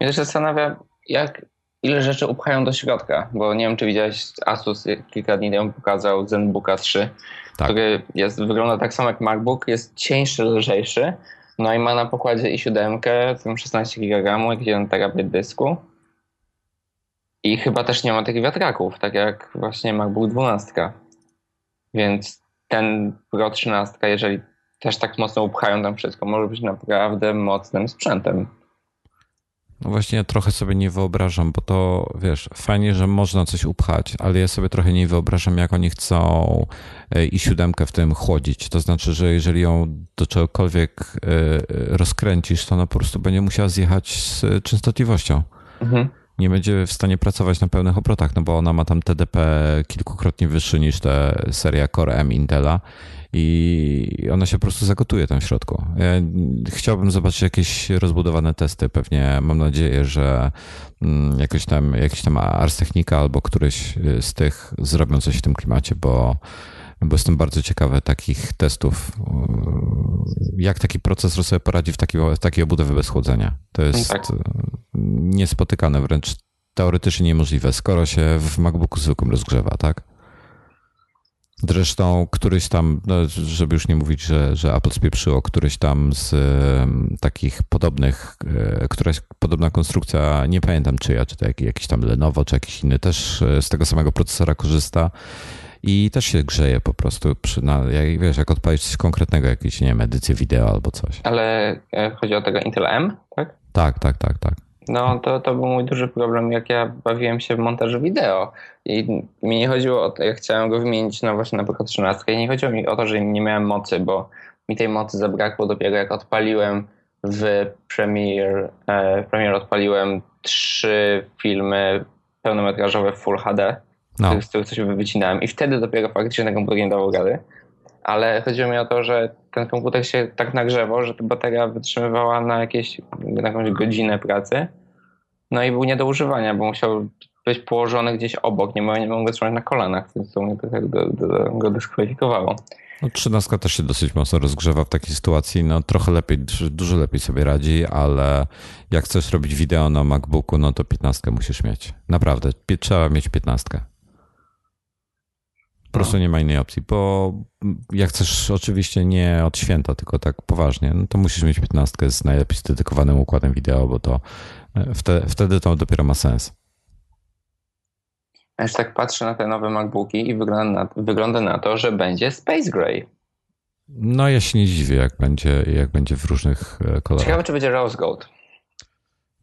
Mnie też zastanawia, jak, ile rzeczy upchają do środka, bo nie wiem, czy widziałeś, Asus kilka dni temu pokazał ZenBooka 3 tak. który jest, wygląda tak samo jak MacBook, jest cieńszy, lżejszy, no i ma na pokładzie i 7, 16 GB, jakiś 1 terabit dysku. I chyba też nie ma takich wiatraków, tak jak właśnie MacBook 12. Więc ten Pro 13, jeżeli też tak mocno upchają tam wszystko, może być naprawdę mocnym sprzętem. No właśnie ja trochę sobie nie wyobrażam, bo to wiesz, fajnie, że można coś upchać, ale ja sobie trochę nie wyobrażam, jak oni chcą e, i siódemkę w tym chłodzić. To znaczy, że jeżeli ją do czegokolwiek e, rozkręcisz, to ona po prostu będzie musiała zjechać z częstotliwością. Mhm. Nie będzie w stanie pracować na pełnych obrotach, no bo ona ma tam TDP kilkukrotnie wyższy niż ta seria Core M Intela i ona się po prostu zagotuje tam w środku. Chciałbym zobaczyć jakieś rozbudowane testy. Pewnie mam nadzieję, że mm, jakoś tam, jakiś tam Ars Technica albo któryś y, z tych zrobią coś w tym klimacie, bo, bo jestem bardzo ciekawy takich testów. Y, jak taki procesor sobie poradzi w takiej, w takiej obudowie bez chłodzenia. To jest tak. Y, niespotykane, wręcz teoretycznie niemożliwe, skoro się w MacBooku zwykłym rozgrzewa, tak? Zresztą któryś tam, no, żeby już nie mówić, że, że Apple spieprzyło, któryś tam z takich podobnych, e, któraś podobna konstrukcja, nie pamiętam czyja, czy to jakiś tam Lenovo, czy jakiś inny, też e, z tego samego procesora korzysta i też się grzeje po prostu, przy, na, jak, wiesz, jak odpalić coś konkretnego, jakieś, nie wiem, edycję wideo albo coś. Ale e, chodzi o tego Intel M, tak? Tak, tak, tak, tak. No to, to był mój duży problem, jak ja bawiłem się w montażu wideo. I mi nie chodziło o to, ja chciałem go wymienić na właśnie na przykład 13 i nie chodziło mi o to, że nie miałem mocy, bo mi tej mocy zabrakło dopiero jak odpaliłem w Premiere, e, Premiere odpaliłem trzy filmy pełnometrażowe w Full HD, no. z których coś wycinałem i wtedy dopiero faktycznie ten komputer nie dawał rady. Ale chodziło mi o to, że ten komputer się tak nagrzewał, że ta bateria wytrzymywała na, jakieś, na jakąś godzinę pracy. No i był nie do używania, bo musiał być położony gdzieś obok. Nie mogłem, nie mogłem go trzymać na kolanach, więc to mnie to tak go, go, go dyskwalifikowało. No, 13 też się dosyć mocno rozgrzewa w takiej sytuacji. No, trochę lepiej, dużo lepiej sobie radzi, ale jak chcesz robić wideo na MacBooku, no to 15 musisz mieć. Naprawdę, trzeba mieć 15. Po prostu no. nie ma innej opcji, bo jak chcesz oczywiście nie od święta, tylko tak poważnie, no to musisz mieć 15 z najlepiej zdedykowanym układem wideo, bo to e, wtedy, wtedy to dopiero ma sens. Ja już tak patrzę na te nowe MacBooki i wygląda na, wygląda na to, że będzie Space Gray. No ja się nie dziwię, jak będzie, jak będzie w różnych e, kolorach. Ciekawe, czy będzie Rose Gold.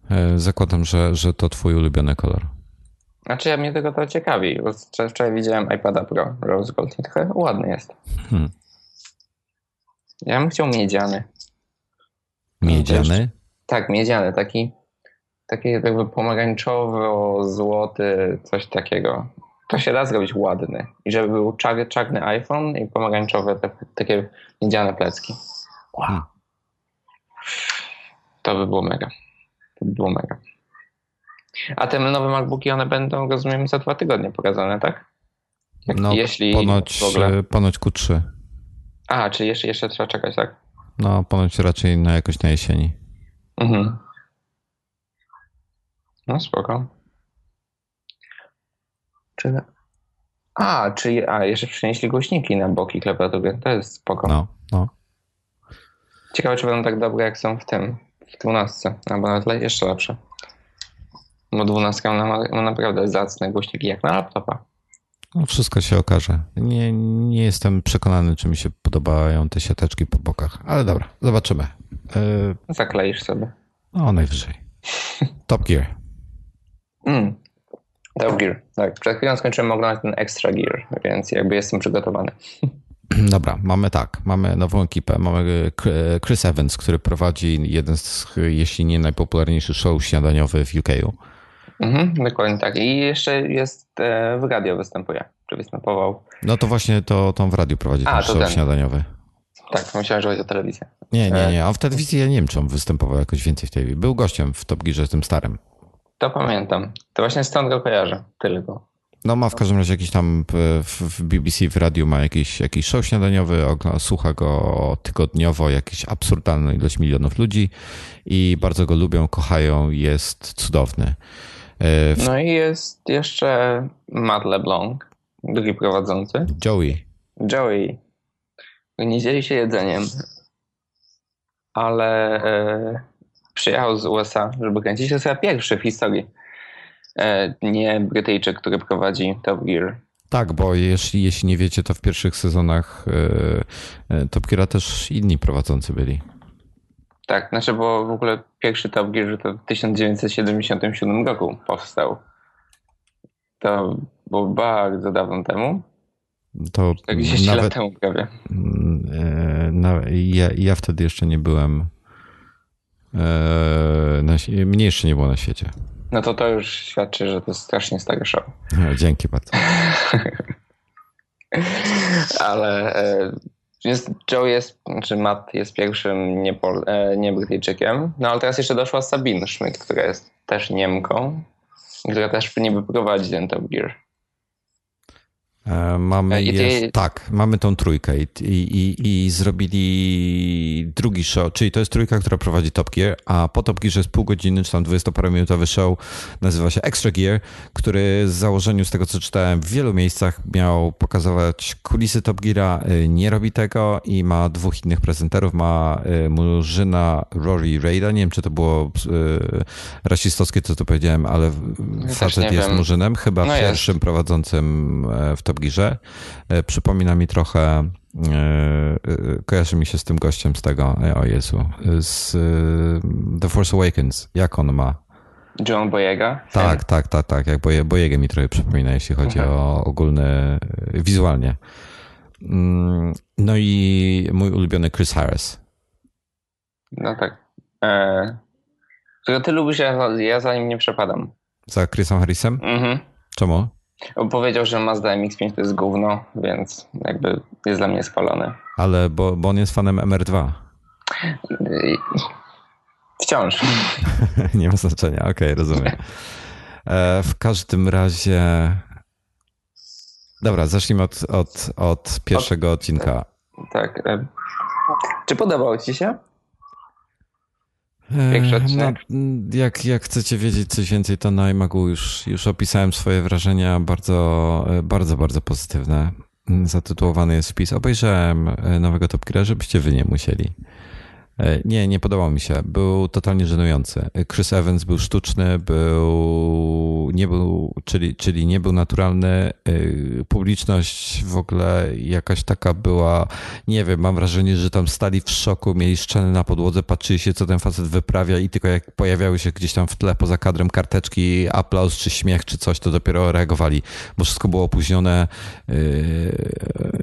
E, zakładam, że, że to twój ulubiony kolor. Znaczy, ja mnie tego to ciekawi, bo wczoraj widziałem iPada Pro Rose Gold i trochę ładny jest. Hmm. Ja bym chciał miedziany. Miedziany? tak, miedziany, taki, taki jakby pomarańczowo-złoty, coś takiego. To się da zrobić ładny. I żeby był czarny, czarny iPhone i pomarańczowe, te, takie miedziane plecki. Wow. To by było mega. To by było mega. A te nowe MacBooki, one będą, rozumiem, za dwa tygodnie pokazane, tak? Jak, no, jeśli ponoć, w ogóle... ponoć Q3. A, czy jeszcze, jeszcze trzeba czekać, tak? No, ponoć raczej na jakoś na jesieni. Mhm. No spoko. Czy... A, czy a, jeszcze przynieśli głośniki na boki klawiatury. To jest spoko. No, no. Ciekawe, czy będą tak dobre, jak są w tym, w 12. Albo nawet jeszcze lepsze. Bo 12 ma, ma naprawdę zacne głośniki, jak na laptopa. No, wszystko się okaże. Nie, nie jestem przekonany, czy mi się podobają te siateczki po bokach, ale dobra, zobaczymy. Yy, Zakleisz sobie. no, najwyżej. Top Gear. Mm. Top Gear. Tak, przed chwilą skończyłem oglądać ten Extra Gear, więc jakby jestem przygotowany. Dobra, mamy tak, mamy nową ekipę, mamy Chris Evans, który prowadzi jeden z, jeśli nie najpopularniejszy show śniadaniowy w UK. Mhm, dokładnie tak. I jeszcze jest e, w radio występuje, czy występował. No to właśnie to, to w radiu prowadzi A, show ten. śniadaniowy. Tak, myślałem, że chodzi o telewizję. Nie, nie, nie. A w telewizji ja nie wiem, czy on występował jakoś więcej w telewizji. Był gościem w Top Gearze tym starym. To pamiętam. To właśnie stąd go kojarzę. Tylko. No ma w każdym razie jakiś tam w, w BBC w radiu ma jakiś, jakiś show śniadaniowy, słucha go tygodniowo jakieś absurdalną ilość milionów ludzi i bardzo go lubią, kochają, jest cudowny. E, w- No i jest jeszcze Matt LeBlanc, drugi prowadzący. Joey. Joey. Nie dzieli się jedzeniem, ale e, przyjechał z USA, żeby kręcić. To jest chyba pierwszy w historii. E, nie Brytyjczyk, który prowadzi Top Gear. Tak, bo jeśli, jeśli nie wiecie, to w pierwszych sezonach e, e, Top Geara też inni prowadzący byli. Tak, znaczy, bo w ogóle pierwszy Top Gear to w 1977 roku powstał. To było bardzo dawno temu. To 40 nawet, lat temu prawie. Na, ja, ja wtedy jeszcze nie byłem. E, na, mnie jeszcze nie było na świecie. No to to już świadczy, że to strasznie stary show. E, Dzięki bardzo. Ale e, jest, Joe jest, czy Matt jest pierwszym nie, Pol, e, nie. No ale teraz jeszcze doszła Sabine Schmidt, która jest też Niemką, która też niby prowadzi ten Top Gear. E, Mamy E, jest, tak, mamy tą trójkę i, i, i, zrobili drugi show, czyli to jest trójka, która prowadzi Top Gear, a po Top Gearze jest pół godziny, czy tam 20-parominutowy show, nazywa się Extra Gear, który z założeniu, z tego co czytałem, w wielu miejscach miał pokazywać kulisy Top Geara, y, nie robi tego i ma dwóch innych prezenterów, ma y, Murzyna Rory Raida, nie wiem czy to było y, rasistowskie, co to powiedziałem, ale facet jest wiem. Murzynem, chyba No jest. pierwszym prowadzącym e, w Top Gearze. E, Przypomina mi trochę, e, e, kojarzy mi się z tym gościem z tego, o Jezu, z The Force Awakens. Jak on ma? John Boyega. Tak, tak, tak, tak. Jak Bojegę mi trochę przypomina, jeśli chodzi Mhm. o ogólny, wizualnie. Mm, No i mój ulubiony Chris Harris. No tak. Którego ty lubisz, ja, ja za nim nie przepadam. Za Chrisem Harrisem? Mhm. Czemu? Bo Powiedział, że Mazda MX-5 to jest gówno, więc jakby jest dla mnie spalony. Ale bo, bo on jest fanem MR2. I- Wciąż. Nie ma znaczenia, okej, rozumiem. E, w każdym razie. Dobra, zacznijmy od, od, od pierwszego odcinka. Tak. e, Czy podobał ci się? E, Pierwszy no, jak, jak chcecie wiedzieć coś więcej, to na iMagu już, już opisałem swoje wrażenia bardzo, e, bardzo, bardzo pozytywne. Zatytułowany jest wpis. Obejrzałem e, nowego Top żebyście wy nie musieli. E, Nie, nie podobał mi się. Był totalnie żenujący. Chris Evans był sztuczny, był, nie był, czyli, czyli nie był naturalny. Y, Publiczność w ogóle jakaś taka była, nie wiem, mam wrażenie, że tam stali w szoku, mieli szczeny na podłodze, patrzyli się, co ten facet wyprawia i tylko jak pojawiały się gdzieś tam w tle poza kadrem karteczki, aplauz czy śmiech czy coś, to dopiero reagowali, bo wszystko było opóźnione.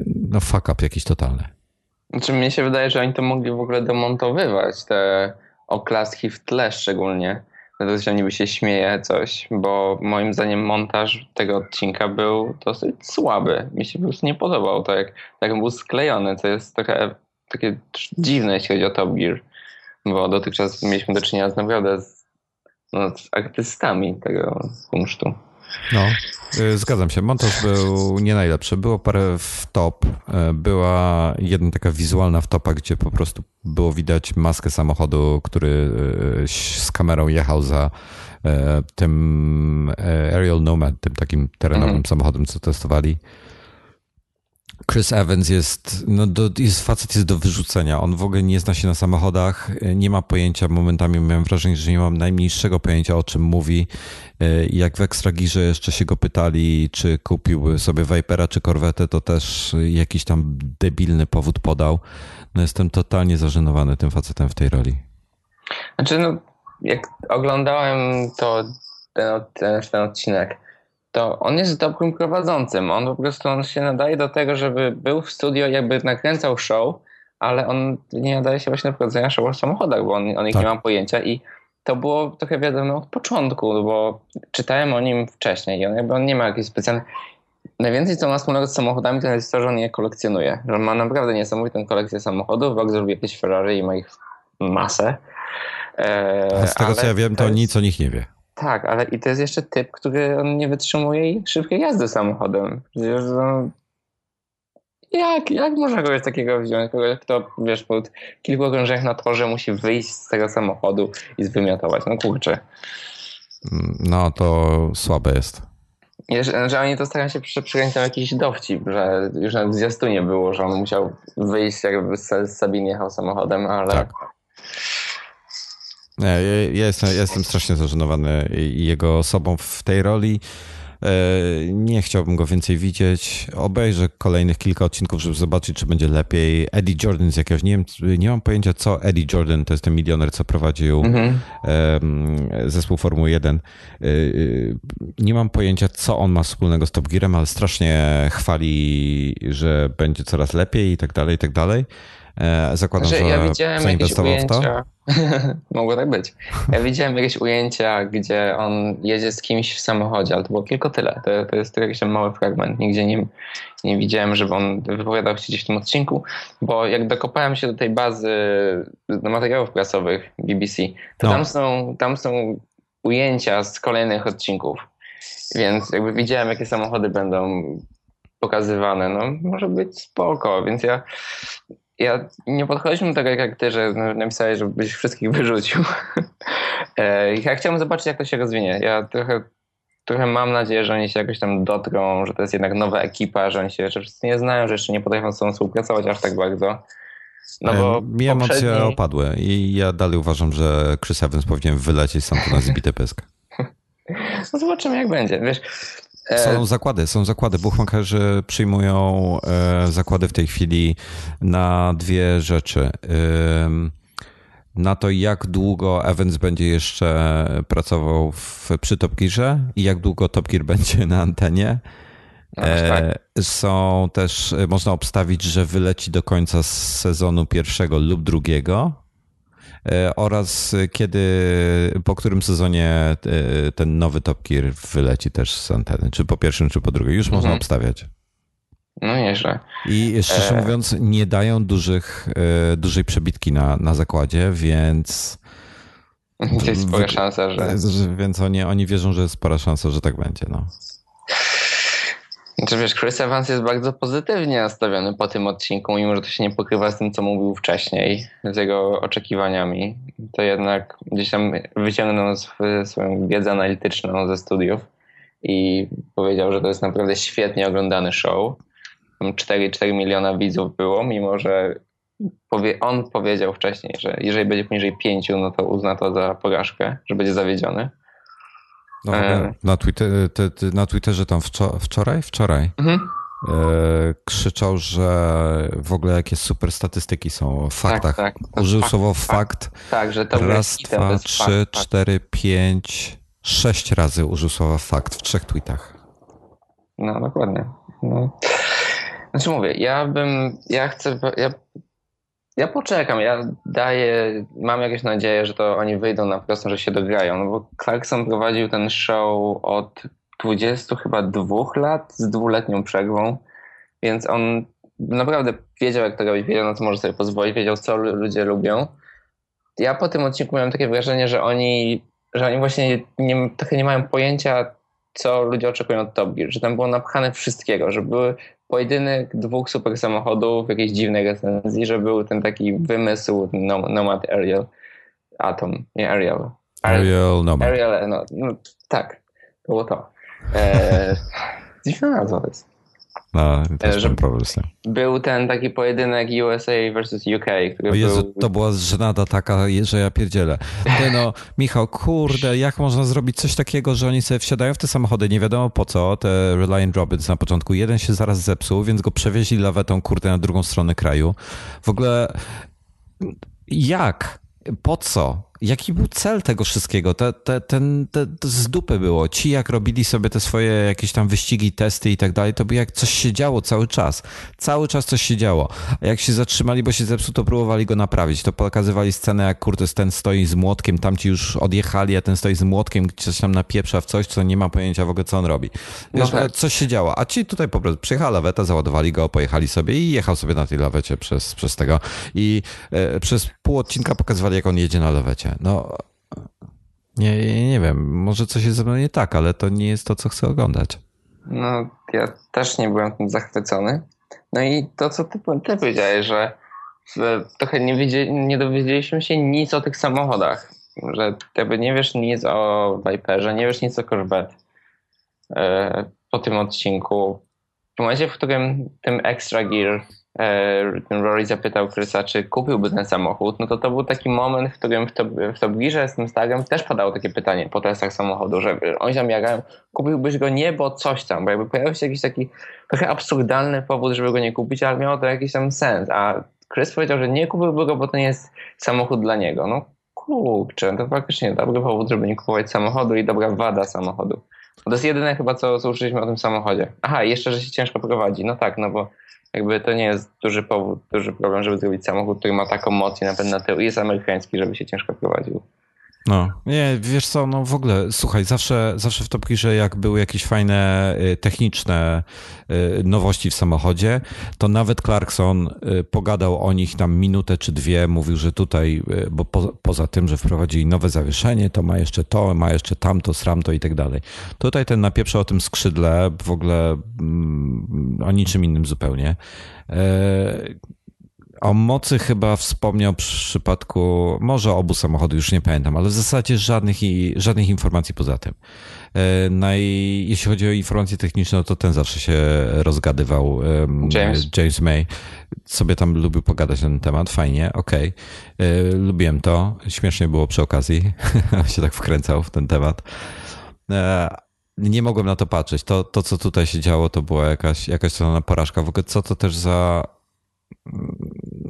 No fuck up jakiś totalny. Znaczy mnie się wydaje, że oni to mogli w ogóle demontowywać, te oklaski w tle szczególnie. To, że niby się śmieje coś, bo moim zdaniem montaż tego odcinka był dosyć słaby. Mi się po prostu nie podobał to, jak, tak był sklejony. To jest trochę takie dziwne, jeśli chodzi o Top Gear, bo dotychczas mieliśmy do czynienia z naprawdę z, no, z artystami tego kunsztu. No. Y, zgadzam się, montaż był nie najlepszy. Było parę w top. Y, była jedna taka wizualna wtopa, gdzie po prostu było widać maskę samochodu, który y, z kamerą jechał za tym Aerial Nomad, tym takim terenowym -hmm. samochodem, co testowali. Chris Evans jest, no do, jest facet jest do wyrzucenia. On w ogóle nie zna się na samochodach, nie ma pojęcia. Momentami miałem wrażenie, że nie mam najmniejszego pojęcia o czym mówi. E, jak w Ekstragirze jeszcze się go pytali, czy kupił sobie Vipera czy Corvette, to też jakiś tam debilny powód podał. No jestem totalnie zażenowany tym facetem w tej roli. Znaczy, no, jak oglądałem to ten, ten, ten odcinek, to on jest dobrym prowadzącym. On po prostu on się nadaje do tego, żeby był w studio, jakby nakręcał show, ale on nie nadaje się właśnie do prowadzenia show o samochodach, bo on, on ich tak. nie ma pojęcia i to było trochę wiadomo od początku, bo czytałem o nim wcześniej i on, jakby on nie ma jakiejś specjalnej... Najwięcej co ma wspólnego z samochodami to jest to, że on je kolekcjonuje. Że on ma naprawdę niesamowitą kolekcję samochodów, Vox zrobił jakieś Ferrari i ma ich masę. Eee, z tego co ja wiem, to, to jest... nic o nich nie wie. Tak, ale i to jest jeszcze typ, który on nie wytrzymuje szybkiej jazdy samochodem. Przecież no, jak, jak można kogoś takiego wziąć? Kogoś, kto wiesz, po kilku okrążeniach na torze musi wyjść z tego samochodu i zwymiotować. No kurczę. No to słabe jest. Że, że oni to starają się przykręcić tam jakiś dowcip, że już nawet w zwiastunie było, że on musiał wyjść jakby z Sabin jechał samochodem, ale... Tak. Nie, ja, jestem, ja jestem strasznie zażenowany jego osobą w tej roli. E, nie chciałbym go więcej widzieć. Obejrzę kolejnych kilka odcinków, żeby zobaczyć, czy będzie lepiej. Eddie Jordan z jakiegoś, nie wiem, nie mam pojęcia, co Eddie Jordan, to jest ten milioner, co prowadził mhm. zespół Formuły 1. E, nie mam pojęcia, co on ma wspólnego z Top Gearem, ale strasznie chwali, że będzie coraz lepiej i tak dalej, i tak dalej. E, zakładam, znaczy, że ja widziałem zainwestował w to. Mogło tak być. Ja widziałem jakieś ujęcia, gdzie on jedzie z kimś w samochodzie, ale to było tylko tyle. To, to jest jakiś mały fragment. Nigdzie nie, nie widziałem, żeby on wypowiadał się gdzieś w tym odcinku, bo jak dokopałem się do tej bazy do materiałów prasowych BBC, to no. tam, są, tam są ujęcia z kolejnych odcinków. Więc jakby widziałem, jakie samochody będą pokazywane. No, może być spoko, więc ja ja nie podchodziliśmy do tego jak ty, że napisałeś, żebyś wszystkich wyrzucił. E, ja chciałem zobaczyć, jak to się rozwinie. Ja trochę, trochę mam nadzieję, że oni się jakoś tam dotrą, że to jest jednak nowa ekipa, że oni się jeszcze wszyscy nie znają, że jeszcze nie potrafią z sobą współpracować aż tak bardzo. No bo Mi poprzedni... emocje opadły i ja dalej uważam, że Chris Evans powinien wylecieć sam na zbite pysk. No zobaczymy, jak będzie. Wiesz, są e, zakłady, są zakłady. Buchmacherzy przyjmują e, zakłady w tej chwili na dwie rzeczy. Na to, jak długo Evans będzie jeszcze pracował w, przy Top Gearze i jak długo Top Gear będzie na antenie. No, tak. Są też, można obstawić, że wyleci do końca sezonu pierwszego lub drugiego. E, oraz kiedy, po którym sezonie e, ten nowy Top Gear wyleci też z anteny, czy po pierwszym, czy po drugim. Już mhm. można obstawiać. No nieźle. I szczerze e... mówiąc, nie dają dużych, e, dużej przebitki na, na zakładzie, więc. Jest spora szansa, że. Więc oni, oni wierzą, że jest spora szansa, że tak będzie. No. Znaczy wiesz, Chris Evans jest bardzo pozytywnie nastawiony po tym odcinku, mimo że to się nie pokrywa z tym, co mówił wcześniej, z jego oczekiwaniami. To jednak gdzieś tam wyciągnął swoją wiedzę analityczną ze studiów i powiedział, że to jest naprawdę świetnie oglądany show. 4, 4 miliona widzów było, mimo że powie, on powiedział wcześniej, że jeżeli będzie poniżej 5, no to uzna to za porażkę, że będzie zawiedziony. No, e... na, Twitter, te, te, na Twitterze tam wczoraj? Wczoraj. Mhm. E, krzyczał, że w ogóle jakie super statystyki są w tak, faktach. Tak, tak. Użył fakt, słowo fakt. fakt. Tak, że to Raz, dwa, trzy, fakt, cztery, pięć, sześć razy użył słowa fakt w trzech tweetach. No, dokładnie. No. Znaczy mówię, ja bym, ja chcę, ja ja poczekam, ja daję, mam jakieś nadzieję, że to oni wyjdą na prostą, że się dograją, no bo Clarkson prowadził ten show od 20 chyba dwóch lat z dwuletnią przerwą, więc on naprawdę wiedział jak to robić, wiedział na co może sobie pozwolić, wiedział co ludzie lubią. Ja po tym odcinku miałem takie wrażenie, że oni, że oni właśnie nie, trochę nie mają pojęcia co ludzie oczekują od Top Gear, że tam było napchane wszystkiego, że były pojedynek dwóch super samochodów w jakiejś dziwnej recenzji, że był ten taki wymysł Nomad Ariel, Atom, nie Ariel. Ariel Nomad. Ariel, no, no tak, to było to. Eee, dziwna nazwa jest. No, też że problem z tym. Był ten taki pojedynek USA versus UK, który o Jezu, był... to była żenada taka, że ja pierdzielę. Ty no, Michał, kurde, jak można zrobić coś takiego, że oni sobie wsiadają w te samochody, nie wiadomo po co, te Reliant Robins na początku, jeden się zaraz zepsuł, więc go przewieźli lawetą, kurde, na drugą stronę kraju. W ogóle jak? Po co? Jaki był cel tego wszystkiego? Te, te, ten, te, z dupy było. Ci jak robili sobie te swoje jakieś tam wyścigi, testy i tak dalej, to by jak coś się działo cały czas. Cały czas coś się działo. A jak się zatrzymali, bo się zepsuł, to próbowali go naprawić. To pokazywali scenę, jak kurde, ten stoi z młotkiem, tamci już odjechali, a ten stoi z młotkiem, coś tam napieprza w coś, co nie ma pojęcia w ogóle, co on robi. Wiesz, no tak. Coś się działo. A ci tutaj po prostu przyjechała laweta, załadowali go, pojechali sobie i jechał sobie na tej lawecie przez, przez tego. I e, przez pół odcinka pokazywali, jak on jedzie na lawecie. No, nie, nie wiem, może coś jest ze mną nie tak, ale to nie jest to, co chcę oglądać. No, ja też nie byłem tym zachwycony. No i to, co ty, ty powiedziałeś, że trochę nie, nie dowiedzieliśmy się nic o tych samochodach. Że jakby nie wiesz nic o Viperze, nie wiesz nic o Corvette e, po tym odcinku. W momencie, w którym tym Extra Gear Rory zapytał Chrisa, czy kupiłby ten samochód, no to to był taki moment, w którym w Top, w z tym Starem też padało takie pytanie po testach samochodu, że oni zamiarają, kupiłbyś go nie, bo coś tam, bo jakby pojawił się jakiś taki trochę absurdalny powód, żeby go nie kupić, ale miało to jakiś tam sens, a Chris powiedział, że nie kupiłby go, bo to nie jest samochód dla niego. No kurczę, to faktycznie dobry powód, żeby nie kupować samochodu i dobra wada samochodu. To jest jedyne chyba, co, uczyliśmy o tym samochodzie. Aha, jeszcze, że się ciężko prowadzi. No tak, no bo jakby to nie jest duży powód, duży problem, żeby zrobić samochód, który ma taką moc i napęd na tył i jest amerykański, żeby się ciężko prowadził. No, nie, wiesz co, no w ogóle, słuchaj, zawsze, zawsze w Top Gearze, jak były jakieś fajne y, techniczne y, nowości w samochodzie, to nawet Clarkson y, pogadał o nich tam minutę czy dwie, mówił, że tutaj, bo po, poza tym, że wprowadzili nowe zawieszenie, to ma jeszcze to, ma jeszcze tamto, sramto i tak dalej. Tutaj ten napieprza o tym skrzydle, w ogóle mm, o niczym innym zupełnie. O mocy chyba wspomniał w przypadku, może obu samochodów, już nie pamiętam, ale w zasadzie żadnych, żadnych informacji poza tym. No i jeśli chodzi o informacje techniczne, to ten zawsze się rozgadywał. James. James May sobie tam lubił pogadać na ten temat, fajnie, okej. Okay. Lubiłem to, śmiesznie było przy okazji, się tak wkręcał w ten temat. E, nie mogłem na to patrzeć. To, to co tutaj się działo, to była jakaś, jakaś porażka. W ogóle co to też za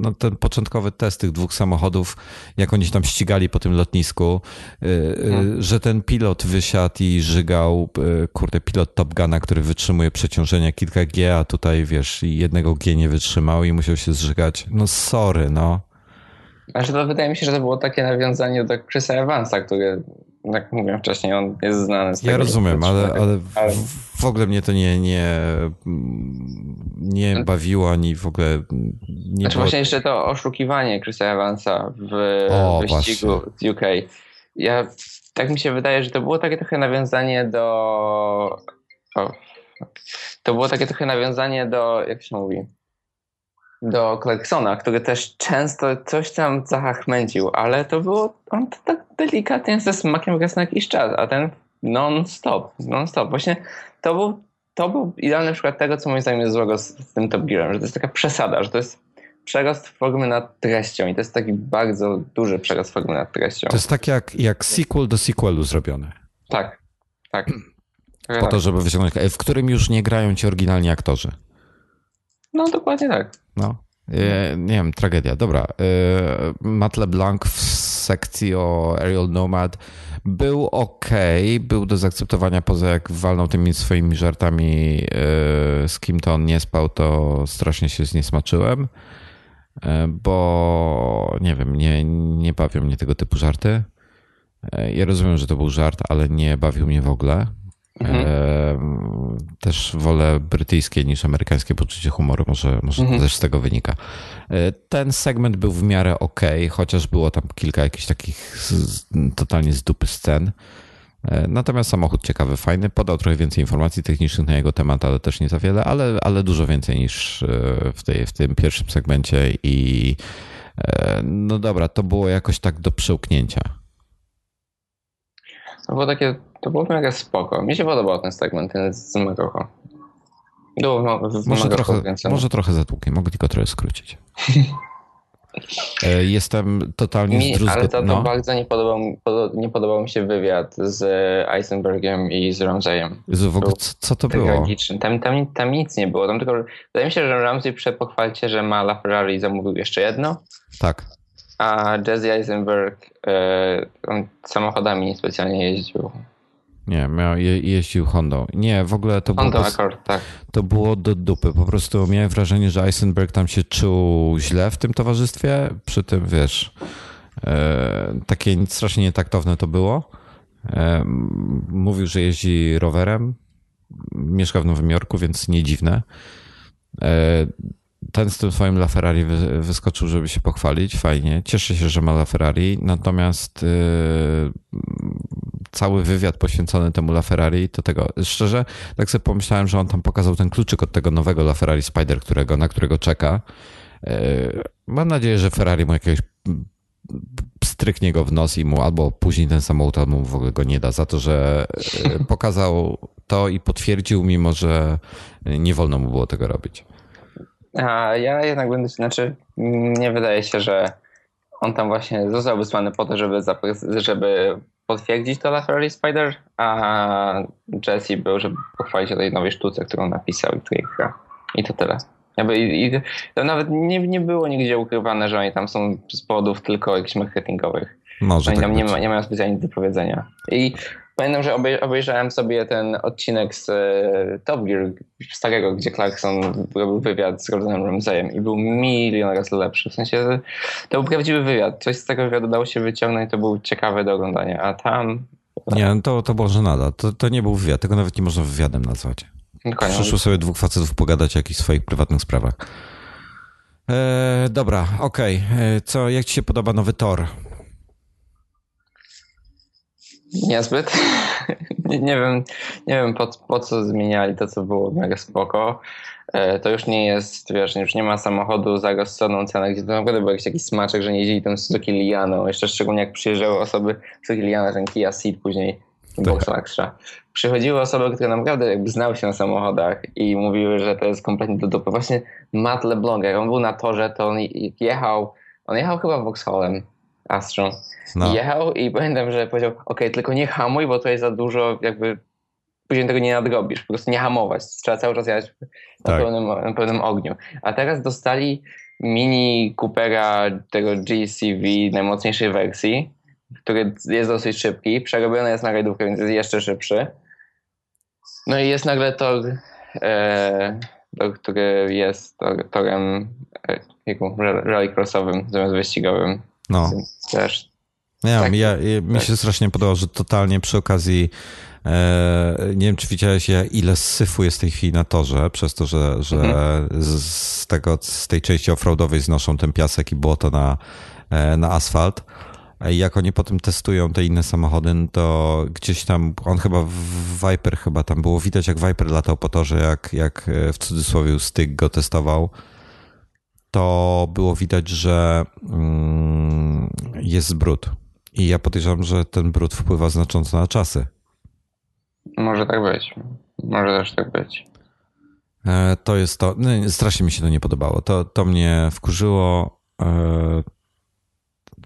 no, ten początkowy test tych dwóch samochodów, jak oni się tam ścigali po tym lotnisku, y, y, hmm. że ten pilot wysiadł i żygał, y, kurde, pilot Top Guna, który wytrzymuje przeciążenia kilka G, a tutaj, wiesz, jednego G nie wytrzymał i musiał się zżygać. No sorry, no. Znaczy to wydaje mi się, że to było takie nawiązanie do Chrisa Evansa, który jak mówiłem wcześniej, on jest znany z tego. Ja rozumiem, ale, ale, w ogóle mnie to nie, nie, nie bawiło, ani w ogóle nie Znaczy było... właśnie jeszcze to oszukiwanie Chrisa Evansa w o, wyścigu właśnie. z UK. Ja, tak mi się wydaje, że to było takie trochę nawiązanie do... O, to było takie trochę nawiązanie do, jak się mówi, do Clarksona, który też często coś tam zachachmęcił, ale to było, on to tak delikatnie ze smakiem raz na jakiś czas, a ten non-stop, non-stop. Właśnie to był, to był idealny przykład tego, co moim zdaniem jest złego z, z tym Top Gearem, że to jest taka przesada, że to jest przerost formy nad treścią i to jest taki bardzo duży przerost formy nad treścią. To jest tak jak, jak sequel do sequelu zrobiony. Tak, tak. Po to, żeby wyciągnąć, w którym już nie grają ci oryginalni aktorzy. No, dokładnie tak. No. E, nie wiem, tragedia. Dobra. E, Matt LeBlanc w sekcji o Aerial Nomad był ok, był do zaakceptowania, poza jak walnął tymi swoimi żartami, e, z kim to on nie spał, to strasznie się zniesmaczyłem, bo nie wiem, nie, nie bawią mnie tego typu żarty. Ja rozumiem, że to był żart, ale nie bawił mnie w ogóle. Mhm. Też wolę brytyjskie niż amerykańskie poczucie humoru, może, może mhm. też z tego wynika. E, ten segment był w miarę ok, chociaż było tam kilka jakichś takich totalnie z dupy scen. E, natomiast samochód ciekawy, fajny, podał trochę więcej informacji technicznych na jego temat, ale też nie za wiele, ale, ale dużo więcej niż e, w, tej, w tym pierwszym segmencie i no dobra, to było jakoś tak do przełknięcia. To było takie, to było mega spoko. Mi się podobał ten segment, ten z Marocho. Było może, trochę, może trochę zatłukiem, mogę tylko trochę skrócić. E, jestem totalnie mi, Ale to, to no. bardzo nie podobał, nie podobał mi się wywiad z Eisenbergiem i z Ramseyem. Jezu, w ogóle co, co to było? Tragiczny. Tam, tam, tam nic nie było. Tam tylko, wydaje mi się, że Ramsey przed pochwalcie, że ma La Ferrari zamówił jeszcze jedno. Tak. A Jesse Eisenberg e, on samochodami specjalnie jeździł. Nie, miał, je, jeździł Hondą. Nie, w ogóle to Honda było. Accord, tak. To było do dupy. Po prostu miałem wrażenie, że Eisenberg tam się czuł źle w tym towarzystwie. Przy tym wiesz, e, takie strasznie nietaktowne to było. E, mówił, że jeździ rowerem. Mieszka w Nowym Jorku, więc nie dziwne. E, ten z tym swoim LaFerrari wyskoczył, żeby się pochwalić. Fajnie. Cieszę się, że ma LaFerrari. Natomiast yy, cały wywiad poświęcony temu LaFerrari, to tego szczerze, tak sobie pomyślałem, że on tam pokazał ten kluczyk od tego nowego LaFerrari Spider, którego, na którego czeka. Yy, mam nadzieję, że Ferrari mu jakiegoś stryknie go w nos i mu albo później ten samochód albo mu w ogóle go nie da za to, że yy, pokazał to i potwierdził, mimo że nie wolno mu było tego robić. A ja jednak będę, znaczy nie wydaje się, że on tam właśnie został wysłany po to, żeby, żeby potwierdzić to Ferrari Spider, a Jesse był, żeby pochwalić o tej nowej sztuce, którą napisał i której gra. I to tyle. Jakby, i, i, to nawet nie, nie było nigdzie ukrywane, że oni tam są z powodów tylko jakichś marketingowych. Może oni tak tam nie, ma, nie mają specjalnie do powiedzenia. I Pamiętam, że obejrzałem sobie ten odcinek z e, Top Gear starego, gdzie Clarkson robił wywiad z Gordonem Ramsayem i był milion razy lepszy. W sensie to był prawdziwy wywiad. Coś z tego wywiadu dało się wyciągnąć, to był ciekawy do oglądania, a tam... Nie, to, to było żenada. To, to nie był wywiad, tego nawet nie można wywiadem nazwać. Dokładnie. Przyszło sobie dwóch facetów pogadać o jakichś swoich prywatnych sprawach. E, dobra, okej. Okay. E, co, jak ci się podoba nowy Tor? Niezbyt. nie, nie wiem, nie wiem po, po co zmieniali to, co było mega spoko. E, to już nie jest, wiesz, już nie ma samochodu za rozsądną cenę, gdzie to naprawdę był jakiś smaczek, że nie jeździli tam Suzuki Lianą. Jeszcze szczególnie jak przyjeżdżały osoby Suzuki Liana, ten Kia Ceed później, tak. Przychodziły osoby, które naprawdę jakby znały się na samochodach i mówiły, że to jest kompletnie do dupy. Właśnie Matt LeBlanc, jak on był na torze, to on jechał, on jechał chyba Vauxhallem Astrą. No. Jechał i pamiętam, że powiedział, ok, tylko nie hamuj, bo to jest za dużo jakby później tego nie nadrobisz, po prostu nie hamować. Trzeba cały czas jechać na, tak. pełnym, na pełnym ogniu. A teraz dostali mini Coopera tego GCV najmocniejszej wersji, który jest dosyć szybki, przerobiony jest na rajdówkę, więc jest jeszcze szybszy. No i jest nagle tor, e, tor który jest tor, torem e, rallycrossowym zamiast wyścigowym. No. Też. Ja, tak, ja, mi tak. się strasznie podobało, że totalnie przy okazji e, nie wiem, czy widziałeś, ile syfu jest w tej chwili na torze, przez to, że, że mhm. z, tego, z tej części offroadowej znoszą ten piasek i błoto na, e, na asfalt. I jak oni potem testują te inne samochody, no to gdzieś tam, on chyba w Viper chyba tam było widać, jak Viper latał po torze, jak, jak e, w cudzysłowie styk go testował to było widać, że mm, jest brud. I ja podejrzewam, że ten brud wpływa znacząco na czasy. Może tak być. Może też tak być. E, to jest to. No, strasznie mi się to nie podobało. To, to mnie wkurzyło. E,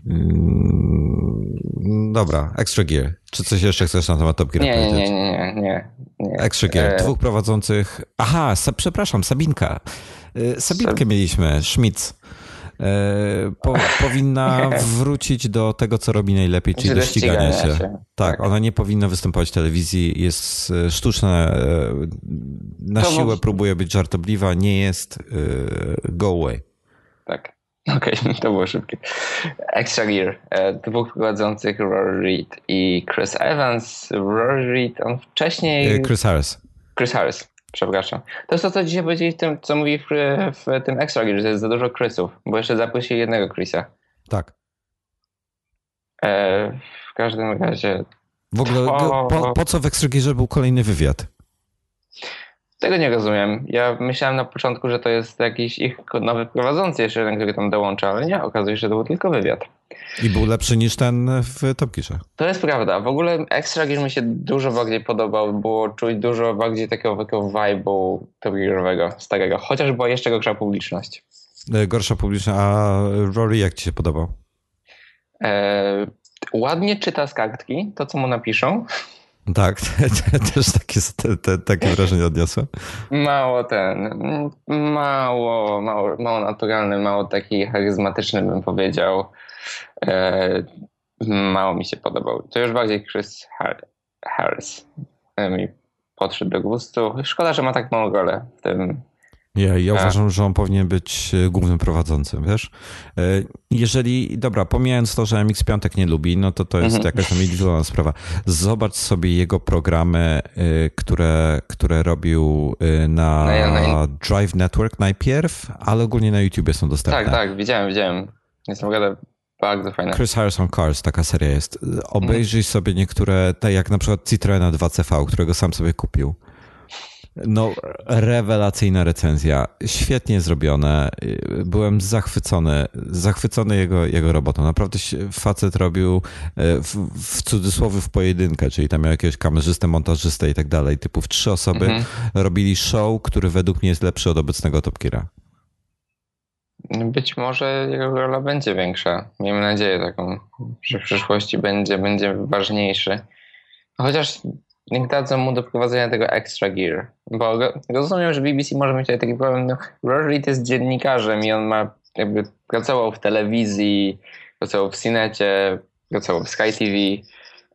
mm, dobra, Extra Gear. Czy coś jeszcze chcesz na temat Top Gear nie, powiedzieć? Nie, nie, nie, nie, nie. Extra Gear. E, Dwóch prowadzących. Aha, przepraszam, Sabinka. Y, Sabitkę mieliśmy, Schmitz. Y, po, powinna wrócić do tego, co robi najlepiej, czyli do ścigania się. się. Tak, tak, ona nie powinna występować w telewizji, jest y, sztuczna, na to siłę próbuje być żartobliwa, nie jest go away. Tak. Okej, okay, to było szybkie. Extra Gear. E, dwóch prowadzących Rory Reed i Chris Evans. Rory Reed, on wcześniej... Chris Harris. Chris Harris. Przepraszam. To jest to, co dzisiaj powiedzieli w tym, co mówi w, w tym Extra Gear, że jest za dużo Chrisów, bo jeszcze zaprosili jednego Chrisa. Tak. E, w każdym razie... W ogóle po, po co w Ekstragierze był kolejny wywiad? Tego nie rozumiem. Ja myślałem na początku, że to jest jakiś ich nowy prowadzący jeszcze jeden, który tam dołącza, ale nie, okazuje się, że to był tylko wywiad. I był lepszy niż ten w Top Gearze. To jest prawda. W ogóle Extra Gear mi się dużo bardziej podobał, było czuć dużo bardziej takiego, takiego vibe'u Top Gearowego, starego. Chociaż była jeszcze gorsza publiczność. E, gorsza publiczność, a Rory jak ci się podobał? E, ładnie czyta z kartki, to co mu napiszą. Tak, też takie, te, te, takie wrażenie odniosłem. Mało ten, mało, mało, mało naturalny, mało taki charyzmatyczny bym powiedział. E, mało mi się podobał. To już bardziej Chris Harris e, mi podszedł do gustu. Szkoda, że ma tak małą rolę w tym ja, ja uważam, że on powinien być e, głównym prowadzącym, wiesz? E, jeżeli, dobra, pomijając to, że MX5 nie lubi, no to to jest mhm. jakaś tam indywidualna sprawa. Zobacz sobie jego programy, e, które, które robił na Drive Network najpierw, ale ogólnie na YouTubie są dostępne. Tak, tak, widziałem, widziałem. Jestem naprawdę bardzo fajne. Chris Harrison Cars, taka seria jest. Obejrzyj mhm. sobie niektóre, tak jak na przykład Citroena 2CV, którego sam sobie kupił. No, rewelacyjna recenzja. Świetnie zrobione. Byłem zachwycony, zachwycony jego, jego robotą. Naprawdę facet robił e, w, w cudzysłowie w pojedynkę, czyli tam miał jakiegoś kamerzystę, montażystę i tak dalej. Typu w trzy osoby mhm. robili show, który według mnie jest lepszy od obecnego Top Geara. Być może jego rola będzie większa. Miejmy nadzieję taką, że w przyszłości będzie, będzie ważniejszy. Chociaż niech dadzą mu do prowadzenia tego extra gear. Bo rozumiem, że BBC może mieć taki problem. No, Rory jest dziennikarzem i on ma jakby pracował w telewizji, pracował w Cinecie, pracował w Sky TV,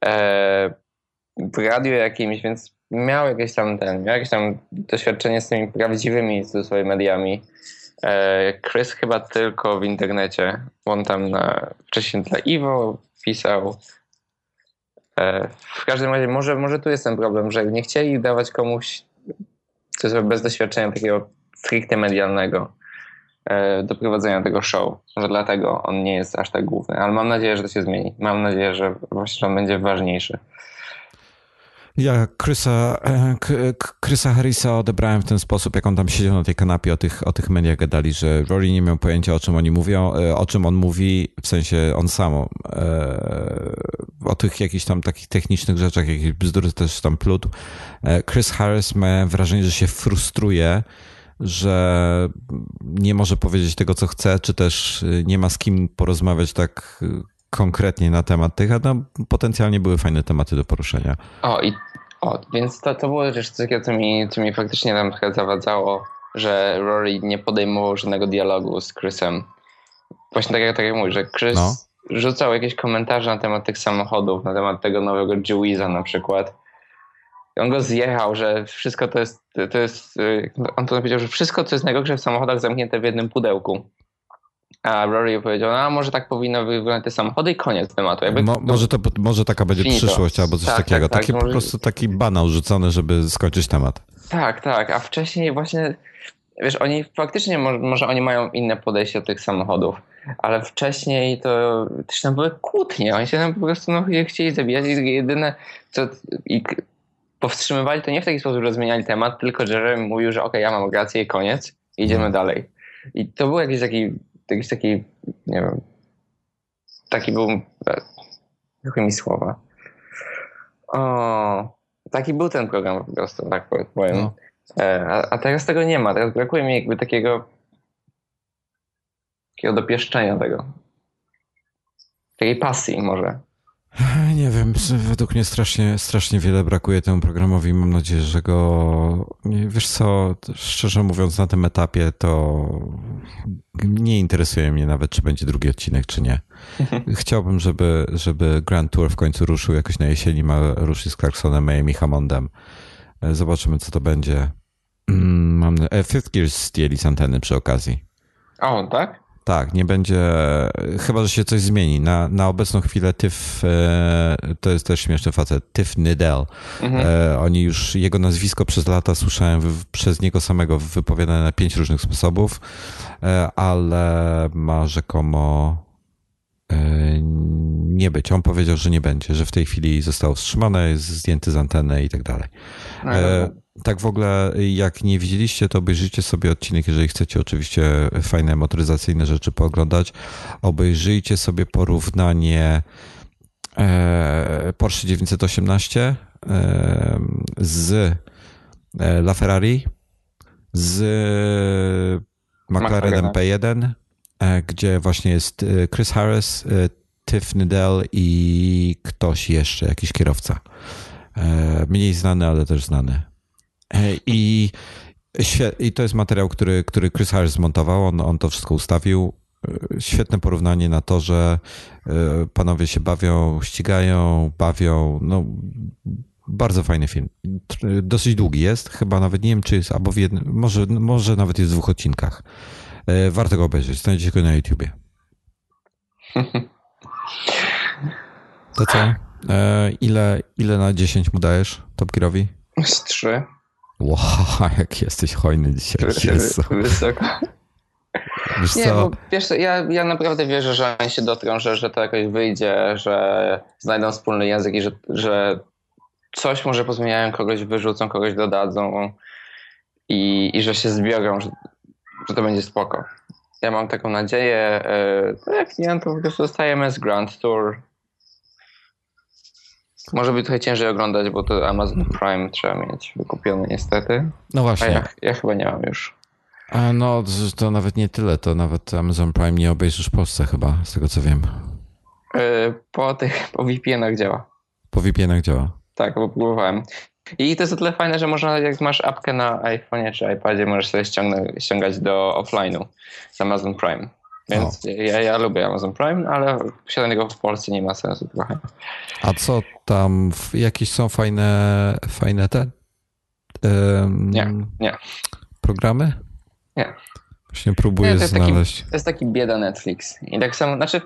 e, w radiu jakimś, więc miał jakieś tam ten, miał jakieś tam doświadczenie z tymi prawdziwymi swoimi mediami. E, Chris chyba tylko w internecie. On tam na, wcześniej dla Iwo pisał, w każdym razie, może, może tu jest ten problem, że nie chcieli dawać komuś bez doświadczenia takiego stricte medialnego e, do prowadzenia tego show. Może dlatego on nie jest aż tak główny, ale mam nadzieję, że to się zmieni. Mam nadzieję, że właśnie on będzie ważniejszy. Ja Chrisa, e, Chrisa Harrisa odebrałem w ten sposób, jak on tam siedział na tej kanapie, o tych, o tych mediach gadali, że Rory nie miał pojęcia, o czym oni mówią, e, o czym on mówi, w sensie on sam, e, o tych jakichś tam takich technicznych rzeczach, jakieś bzdury też tam plutł. Chris Harris ma wrażenie, że się frustruje, że nie może powiedzieć tego, co chce, czy też nie ma z kim porozmawiać tak konkretnie na temat tych, a potencjalnie były fajne tematy do poruszenia. O, i o, więc to, to było rzecz takiego, co mi, co mi faktycznie tam trochę zawadzało, że Rory nie podejmował żadnego dialogu z Chrisem. Właśnie tak jak, tak jak mówisz, że Chris no. rzucał jakieś komentarze na temat tych samochodów, na temat tego nowego Jewiza na przykład. I on go zjechał, że wszystko to jest, to jest, on to powiedział, że wszystko, co jest najgorsze w samochodach zamknięte w jednym pudełku. A Rory powiedział, a może tak powinno wyglądać te samochody i koniec tematu. Mo, może, to, może taka będzie finito. przyszłość albo coś tak, takiego. Tak, taki tak, po prostu taki banał rzucony, żeby skończyć temat. Tak, tak. A wcześniej właśnie, wiesz, oni faktycznie, może, może oni mają inne podejście do tych samochodów, ale wcześniej to też tam były kłótnie. Oni się tam po prostu no, chcieli zabijać i jedyne, co i powstrzymywali to nie w taki sposób, że zmieniali temat, tylko Jeremy mówił, że okej, okay, ja mam rację, koniec, idziemy hmm. dalej. I to był jakiś taki jakiś taki, nie wiem, taki był, trochę mi słowa. O, taki był ten program po prostu, tak powiem. No. E, a, a teraz tego nie ma, teraz brakuje mi jakby takiego takiego dopieszczenia tego. Takiej pasji może. Nie wiem, według mnie strasznie, strasznie wiele brakuje temu programowi. Mam nadzieję, że go. Wiesz co, szczerze mówiąc, na tym etapie to nie interesuje mnie nawet, czy będzie drugi odcinek, czy nie. Chciałbym, żeby, żeby Grand Tour w końcu ruszył jakoś na jesieni. Ma ruszyć z Clarksonem, Mayhem i Hammondem. Zobaczymy, co to będzie. Mm, mam... E, Fifth Gears zdjęli z anteny przy okazji. O, tak? Tak, nie będzie, chyba, że się coś zmieni. Na, na obecną chwilę Tyf, e, to jest też śmieszny facet, Tyf Nidell. Mhm. E, oni już, jego nazwisko przez lata słyszałem przez niego samego wypowiadane na pięć różnych sposobów, e, ale ma rzekomo nie być. On powiedział, że nie będzie, że w tej chwili zostało wstrzymane, jest zdjęty z anteny i tak dalej. No, tak w ogóle, jak nie widzieliście, to obejrzyjcie sobie odcinek, jeżeli chcecie oczywiście fajne motoryzacyjne rzeczy pooglądać. Obejrzyjcie sobie porównanie Porsche 918 z LaFerrari z McLarenem P1, e, gdzie właśnie jest e, Chris Harris, e, Tiff Nidell i ktoś jeszcze, jakiś kierowca. Mniej znany, ale też znany. I, i to jest materiał, który, który Chris Harris zmontował, on, on to wszystko ustawił. Świetne porównanie na to, że panowie się bawią, ścigają, bawią. No, bardzo fajny film. Dosyć długi jest, chyba nawet nie wiem, czy jest albo w jednym, może, może nawet jest w dwóch odcinkach. E, warto go obejrzeć, znajdziecie go na YouTubie. To co? E, ile, ile na 10 mu dajesz Top Gearowi? Z 3. Wow, jak jesteś hojny dzisiaj. Jezu. Wysoko. Wiesz nie, co? bo wiesz, ja, ja naprawdę wierzę, że oni się dotrą, że, że to jakoś wyjdzie, że znajdą wspólny język i że, że coś może pozmieniają, kogoś wyrzucą, kogoś dodadzą i, i że się zbiorą, że, że to będzie spoko. Ja mam taką nadzieję. E, jak nie, to po prostu zostajemy z Grand Tour. Może być trochę ciężej oglądać, bo to Amazon Prime trzeba mieć wykupione niestety. No właśnie. Ja, ja chyba nie mam już. A no, to nawet nie tyle, to nawet Amazon Prime nie obejrzysz w Polsce chyba, z tego co wiem. E, po tych, po VPN-ach działa. Po VPN-ach działa. Tak, bo próbowałem. I to jest o tyle fajne, że można, jak masz apkę na iPhone'ie czy iPadzie, możesz sobie ściągnąć, ściągać do offline'u z Amazon Prime. Więc ja, ja lubię Amazon Prime, ale posiadanie go w Polsce nie ma sensu trochę. A co tam, jakieś są fajne, fajne te? Um, nie, nie. Programy? Nie. Właśnie próbuję nie, to znaleźć. Taki, to jest taki bieda Netflix. I tak samo, znaczy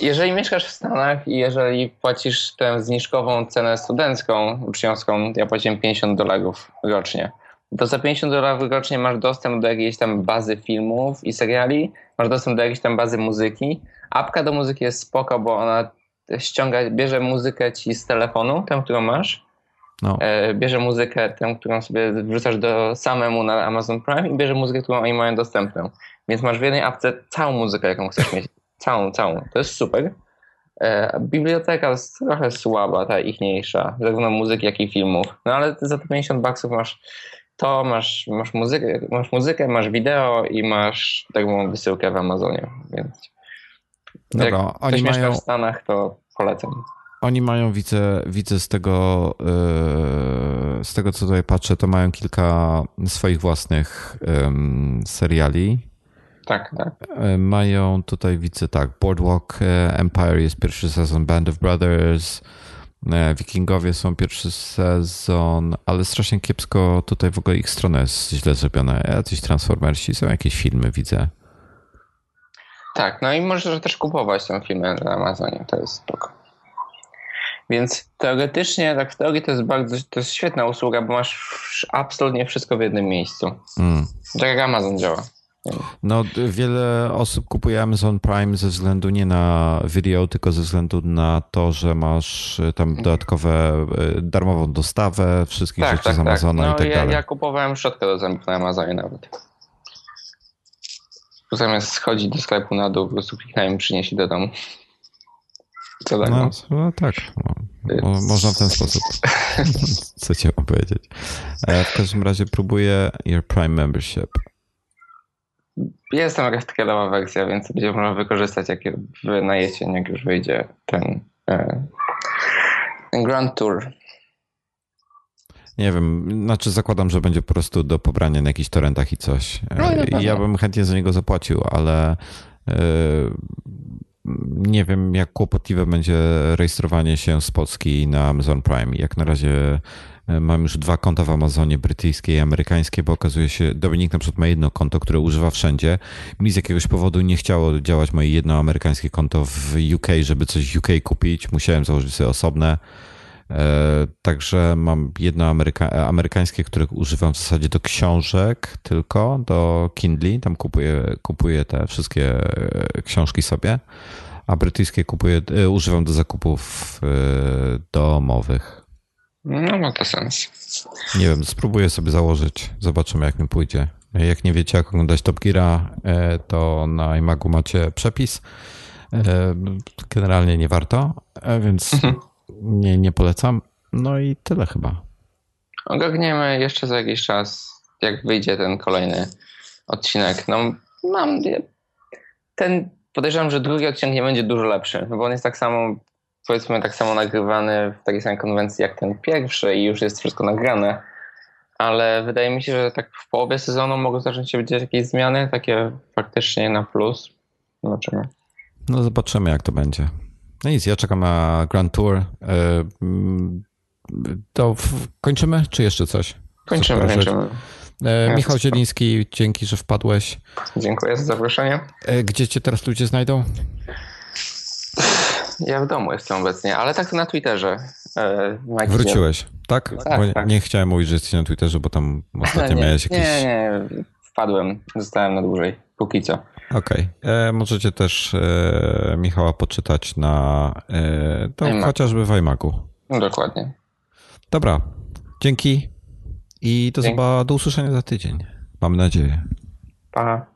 jeżeli mieszkasz w Stanach i jeżeli płacisz tę zniżkową cenę studencką, uczniowską, ja płaciłem 50 dolarów rocznie, to za 50 dolarów rocznie masz dostęp do jakiejś tam bazy filmów i seriali, masz dostęp do jakiejś tam bazy muzyki. Apka do muzyki jest spoko, bo ona ściąga, bierze muzykę ci z telefonu, tę, którą masz, no. E, bierze muzykę, tę, którą sobie wrzucasz do samemu na Amazon Prime i bierze muzykę, którą oni mają dostępną. Więc masz w jednej apce całą muzykę, jaką chcesz mieć. Całą, całą. To jest super. E, biblioteka jest trochę słaba, ta ichniejsza, zarówno muzyki, jak i filmów. No ale za te 50 baksów masz to, masz, masz, muzykę, masz muzykę, masz wideo i masz taką wysyłkę w Amazonie, więc Dobra, jak oni mają... w Stanach, to polecam. Oni mają, widzę, widzę z tego, yy, z tego co tutaj patrzę, to mają kilka swoich własnych seriali. Tak, tak. E, mają tutaj, widzę tak, Boardwalk e, Empire jest pierwszy sezon, Band of Brothers, e, Wikingowie są pierwszy sezon, ale strasznie kiepsko tutaj w ogóle ich strona jest źle zrobiona. Jacyś Transformersi, są jakieś filmy, widzę. Tak, no i możesz też kupować te filmy na Amazonie, to jest spoko. Więc teoretycznie, tak w teorii to jest bardzo, to jest świetna usługa, bo masz absolutnie wszystko w jednym miejscu. Mm. Tak jak Amazon działa. No, wiele osób kupuje Amazon Prime ze względu nie na video, tylko ze względu na to, że masz e, tam dodatkowe, e, darmową dostawę wszystkich tak, rzeczy tak, z tak. Amazona tak. No, i tak ja, dalej. Ja kupowałem szczotkę do zębów na Amazonie nawet. Zamiast schodzić do sklepu na dół, po prostu kliknąłem i przynieśli do domu. Co tak? No, no tak. No, można w ten sposób. Co chciałem powiedzieć. E, w każdym razie próbuję Your Prime Membership. Jest tam jakaś taka wersja, więc będzie można wykorzystać jak na jesień, jak już wyjdzie ten, e, ten Grand Tour. Nie wiem, znaczy zakładam, że będzie po prostu do pobrania na jakichś torrentach i coś. No, no ja bym chętnie za niego zapłacił, ale e, nie wiem, jak kłopotliwe będzie rejestrowanie się z Polski na Amazon Prime. Jak na razie E, mam już dwa konta w Amazonie, brytyjskie i amerykańskie, bo okazuje się, Dominik na przykład ma jedno konto, które używa wszędzie. Mi z jakiegoś powodu nie chciało działać moje jedno amerykańskie konto w UK, żeby coś w UK kupić. Musiałem założyć sobie osobne. E, także mam jedno ameryka amerykańskie, które używam w zasadzie do książek tylko, do Kindle. Tam kupuję, kupuję te wszystkie e, książki sobie. a brytyjskie kupuję, e, używam do zakupów e, domowych. No ma to sens. Nie wiem, spróbuję sobie założyć. Zobaczymy, jak mi pójdzie. Jak nie wiecie, jak oglądać Top Geara, e, to na iMagu macie przepis. E, generalnie nie warto, e, więc nie, nie polecam. No i tyle chyba. Ogarniemy jeszcze za jakiś czas, jak wyjdzie ten kolejny odcinek. No, mam ten. Podejrzewam, że drugi odcinek nie będzie dużo lepszy, bo on jest tak samo, powiedzmy, tak samo nagrywany w takiej samej konwencji jak ten pierwszy i już jest wszystko nagrane. Ale wydaje mi się, że tak w połowie sezonu mogą zacząć się dziać jakieś zmiany, takie faktycznie na plus. Zobaczymy. No zobaczymy, jak to będzie. No nic, ja czekam na Grand Tour. E, mm, to kończymy, czy jeszcze coś? Kończymy, kończymy. E, Michał Zieliński, dzięki, że wpadłeś. Dziękuję za zaproszenie. E, gdzie cię teraz ludzie znajdą? Ja w domu jestem obecnie, ale tak to na Twitterze. Wróciłeś, tak? tak, tak. Nie chciałem mówić, że jesteś na Twitterze, bo tam ostatnio nie, miałeś jakieś... Nie, nie, wpadłem, zostałem na dłużej, póki co. Okej. Okay. E, możecie też e, Michała poczytać na e, to chociażby w iMacu. No, dokładnie. Dobra. Dzięki i do, zoba- do usłyszenia za tydzień. Mam nadzieję. Pa.